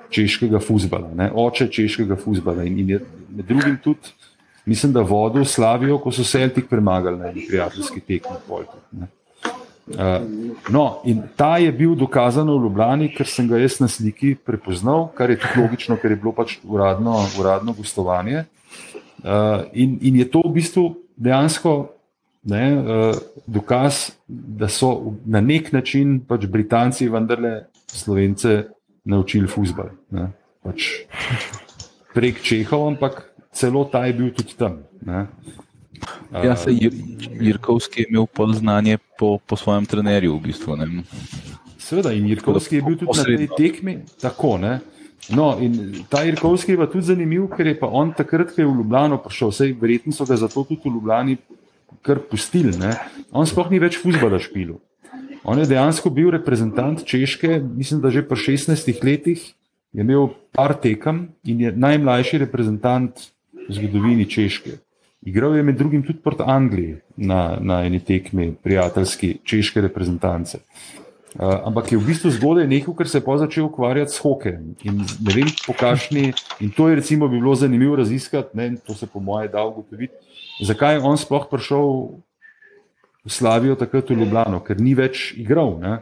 češkega futbola, oče češkega futbola. In, in je med drugim tudi, mislim, da vodil Slavijo, ko so Celtic premagali na neki prijateljski tekmi. Uh, no, in ta je bil dokazano v Ljubljani, ker sem ga jaz na sliki prepoznal, kar je tudi logično, ker je bilo pač uradno, uradno gostovanje. Uh, in, in je to v bistvu dejansko ne, uh, dokaz, da so na nek način pač Britanci vendarle Slovence naučili fusbal. Pač prek Čehov, ampak celo ta je bil tudi tam. Ne. Ja, se Jirkovski je imel pol znanje po, po svojem trenerju, v bistvu. Ne. Seveda, in Jirkovski je bil tudi posredno. na tej tekmi. Tako, no, in ta Jirkovski je pa tudi zanimiv, ker je pa on takrat, ko je v Ljubljano prišel, vse verjetno so ga zato tudi v Ljubljani kar pustili. Ne. On sploh ni več fuzbala špilu. On je dejansko bil reprezentant Češke, mislim, da že po 16 letih je imel par tekem in je najmlajši reprezentant v zgodovini Češke. Igral je med drugim tudi proti Angliji na, na eni tekmi, prijateljski češke reprezentance. Uh, ampak je v bistvu zgodaj nekaj, kar se je pa začel ukvarjati s hokejem. In ne vem, pokašni, in to je recimo bi bilo zanimivo raziskati, ne, to se po moje da ugotoviti, zakaj je on sploh prišel v Slavijo takrat v Ljubljano, ker ni več igral. Ne.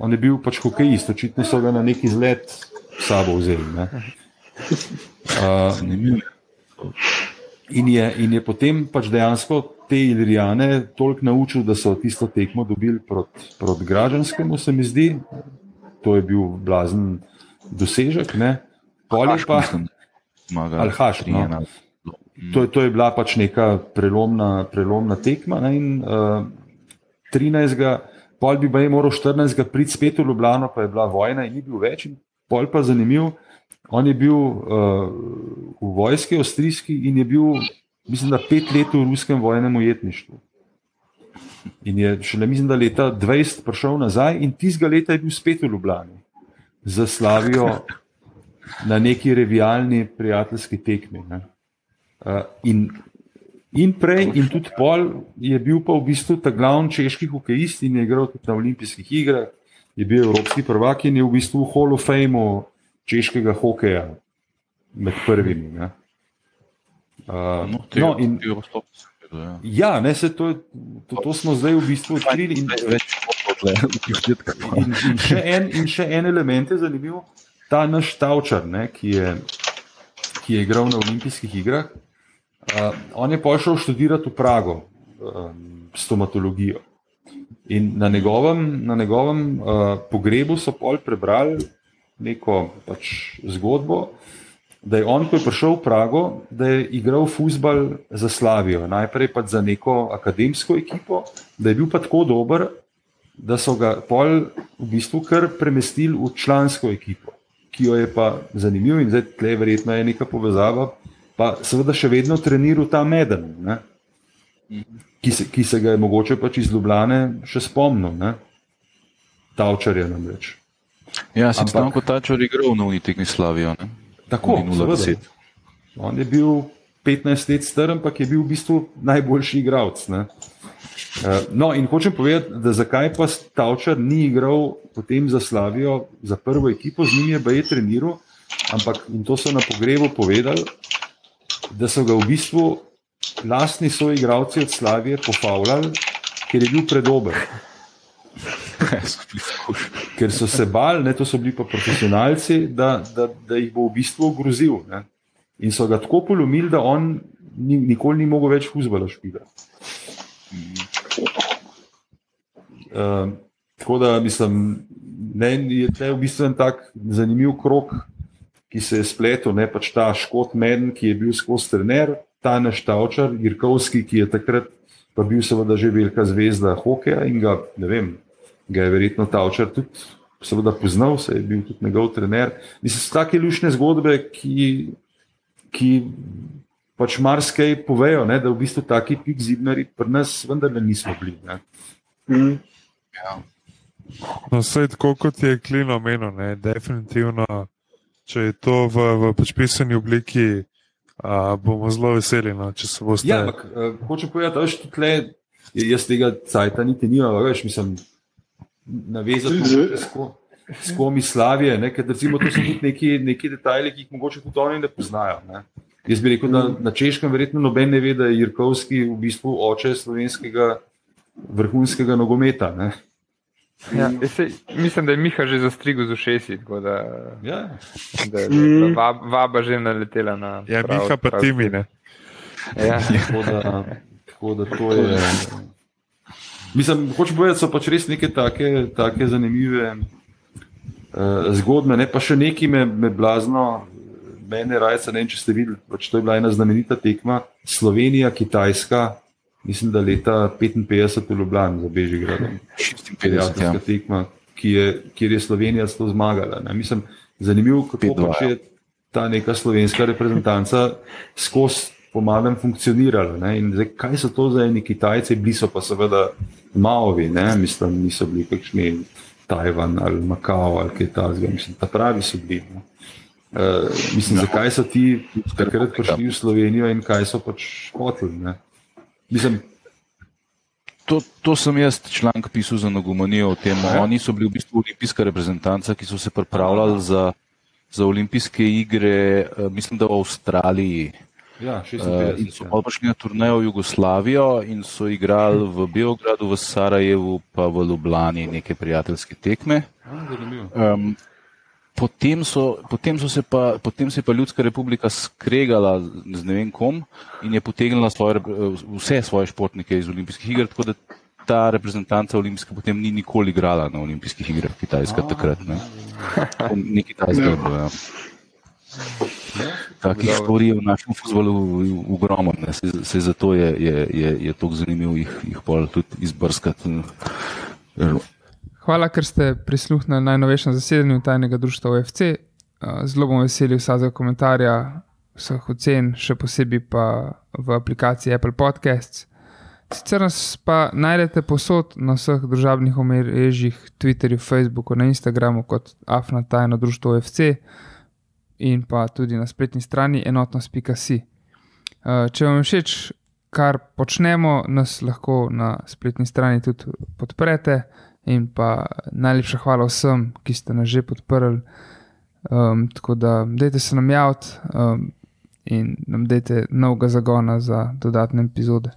On je bil pač hokejist, očitno so ga na neki izlet sabo vzeli. Ne. Zanimivo. In je, in je potem pač dejansko te Ilrijane toliko naučil, da so tisto tekmo dobili proti prot građanskemu, se mi zdi. To je bil blazen dosežek. Haš, Pa, mislim, zmaga Al-Haš, no. 3:1. to, je, to je bila pač neka prelomna, prelomna tekma. Ne? In, uh, 13. Pol bi baje moral 14. priti spet v Ljubljano, pa je bila vojna in ni bil več. Pol pa zanimiv, on je bil uh, v vojski avstrijski in je bil, mislim, da pet let v ruskem vojnem ujetništvu. In je šele, mislim, da leta 20 prišel nazaj in tistega leta je bil spet v Ljubljani za Slavijo na neki revijalni prijateljski tekmi. Ne. Uh, in, in prej, in tudi pol, je bil pa v bistvu ta glavni češki hokejist in je igral tudi na olimpijskih igrah, je bil evropski prvak in je v bistvu v Hall of Fameu češkega hokeja med prvimi. Ne. Uh, No, tega, no, in, tega ja. ja, ne, se to, to, to smo zdaj v bistvu odkrili. In. In, in, še en, in še en element je zanimiv, ta naš Tavčar, ne, ki, je, ki je igral na olimpijskih igrah. Uh, on je pošel študirati v Prago um, stomatologijo. In na njegovem, na njegovem uh, pogrebu so pol prebrali neko pač zgodbo, da je on, ko je prišel v Prago, da je igral futbal za Slavijo, najprej pa za neko akademsko ekipo, da je bil pa tako dober, da so ga pol v bistvu kar premestili v člansko ekipo, ki jo je pa zanimivo in zdaj tle verjetno je neka povezava, pa seveda še vedno treniral ta meden, ne? Ki, se, ki se ga je mogoče pač iz Ljubljane še spomnil, ne? Tavčarja namreč. Ja, sem Ampak- tam kot tačor igral na unitekni Slavijo. Ne? Tako, seveda. On je bil 15 let star, ampak je bil v bistvu najboljši igralec. ne. Eh, No, in hočem povedati, da zakaj pa Tavčar ni igral potem za Slavijo, za prvo ekipo, z njim je baje treniral, ampak in to so na pogrebu povedali, da so ga v bistvu lastni soigravci od Slavije pofavljali, ker je bil predober. Ker so se bali, ne, to so bili pa profesionalci, da, da, da jih bo v bistvu ogrozil. Ne. In so ga tako polomili, da on ni, nikoli ni mogel več fuzbala špilati. Uh, tako da mislim, ne, je to v bistvu en tak zanimiv krok, ki se je spletel, ne pač ta Škot Meden, ki je bil skozi trener, ta naš Tavčar, Irkovski, ki je takrat pa bil seveda že velika zvezda hokeja in ga, ne vem, ga je verjetno Tavčar tudi seveda poznal, se je bil tudi njegov trener. Mislim, so take lušne zgodbe, ki, ki pač marsikaj povejo, ne, da v bistvu taki pik zidnari pri nas vendarle nismo bili. Ne. Mm. No, vse tako kot je Klino omenil, ne, definitivno, če je to v, v pač pisani obliki, a, bomo zelo veseli. No, če se boste. Ja, ampak uh, hočem povedati, da tudi tle, jaz tega cajta niti nimam, veš, mislim, navezati s ko- s komi Slavije, ne, ker recimo to so tudi neki, neki detajli, ki jih mogoče tudi oni ne poznajo. Ne. Jaz bi rekel, da na češkem verjetno noben ne ve, da je Jirkovski v bistvu oče slovenskega vrhunskega nogometa. Ne. Ja, jaz se, mislim, da je Miha že zastrigel z ušesi, tako da, Ja. da, da, da vab, vaba že naletela na. Ja, prav- Miha pa prav- Timi, ne. Ja. Tako da, tako da to je. Mislim, hočem povedati, so pač res neke take, take zanimive uh, zgodbe. Ne? Pa še nekaj me, me blazno, mene rajca, ne vem, če ste videli, pač to je bila ena znamenita tekma, Slovenija, Kitajska, mislim, da leta 55 v Ljubljani za Bežigradom. 56, ja. Tekma, ki je, kjer je Slovenija to zmagala. Ne? Mislim, zanimivo, kako 5:2, pač je ta neka slovenska reprezentanca skozi pomalem funkcionirala. Ne? In zdaj, kaj so to za eni Kitajci, bili so pa seveda Maovi, ne? mislim, niso bili kakšni Tajvan ali Makao ali kaj takega, mislim, ta pravi so bili. Ne? Uh, mislim, zakaj so ti takrat prišli v Slovenijo in kaj so pač hoteli. Mislim, To, to sem jaz članek pisal za nogomanijo o tem. Ja. Oni so bili v bistvu olimpijska reprezentanca, ki so se pripravljali za, za olimpijske igre, eh, mislim, da v Avstraliji. ja, Uh, 56. in so ja. pa prišli na turnejo v Jugoslavijo in so igrali v Beogradu, v Sarajevu, pa v Ljubljani neke prijateljske tekme. Um, Potem, so, potem, so se pa, potem se je pa Ljudska republika skregala z ne vem kom in je potegnila svoje, vse svoje športnike iz olimpijskih iger, tako da ta reprezentanca olimpijska potem ni nikoli igrala na olimpijskih igrah Kitajska takrat. Ne. Ni Kitajska. Ja. Takih stvari je v našem futbolu ogromno, se, se zato je, je, je, je tako zanimivo jih, jih tudi izbrskati. Hvala, ker ste prisluhnili najnovejšemu zasedanju tajnega društva OFC. Zelo bom vesel vsakega komentarja, vseh ocen, še posebej pa v aplikaciji Apple Podcasts. Sicer nas pa najdete posod na vseh državnih omrežjih, Twitterju, Facebooku, na Instagramu kot Afna tajno društvo OFC in pa tudi na spletni strani enotnost.si. Če vam je všeč, kar počnemo, nas lahko na spletni strani tudi podprete. In pa najlepša hvala vsem, ki ste nas že podprli. Um, tako da, dajte se nam javiti um, in nam dajte novega zagona za dodatne epizode.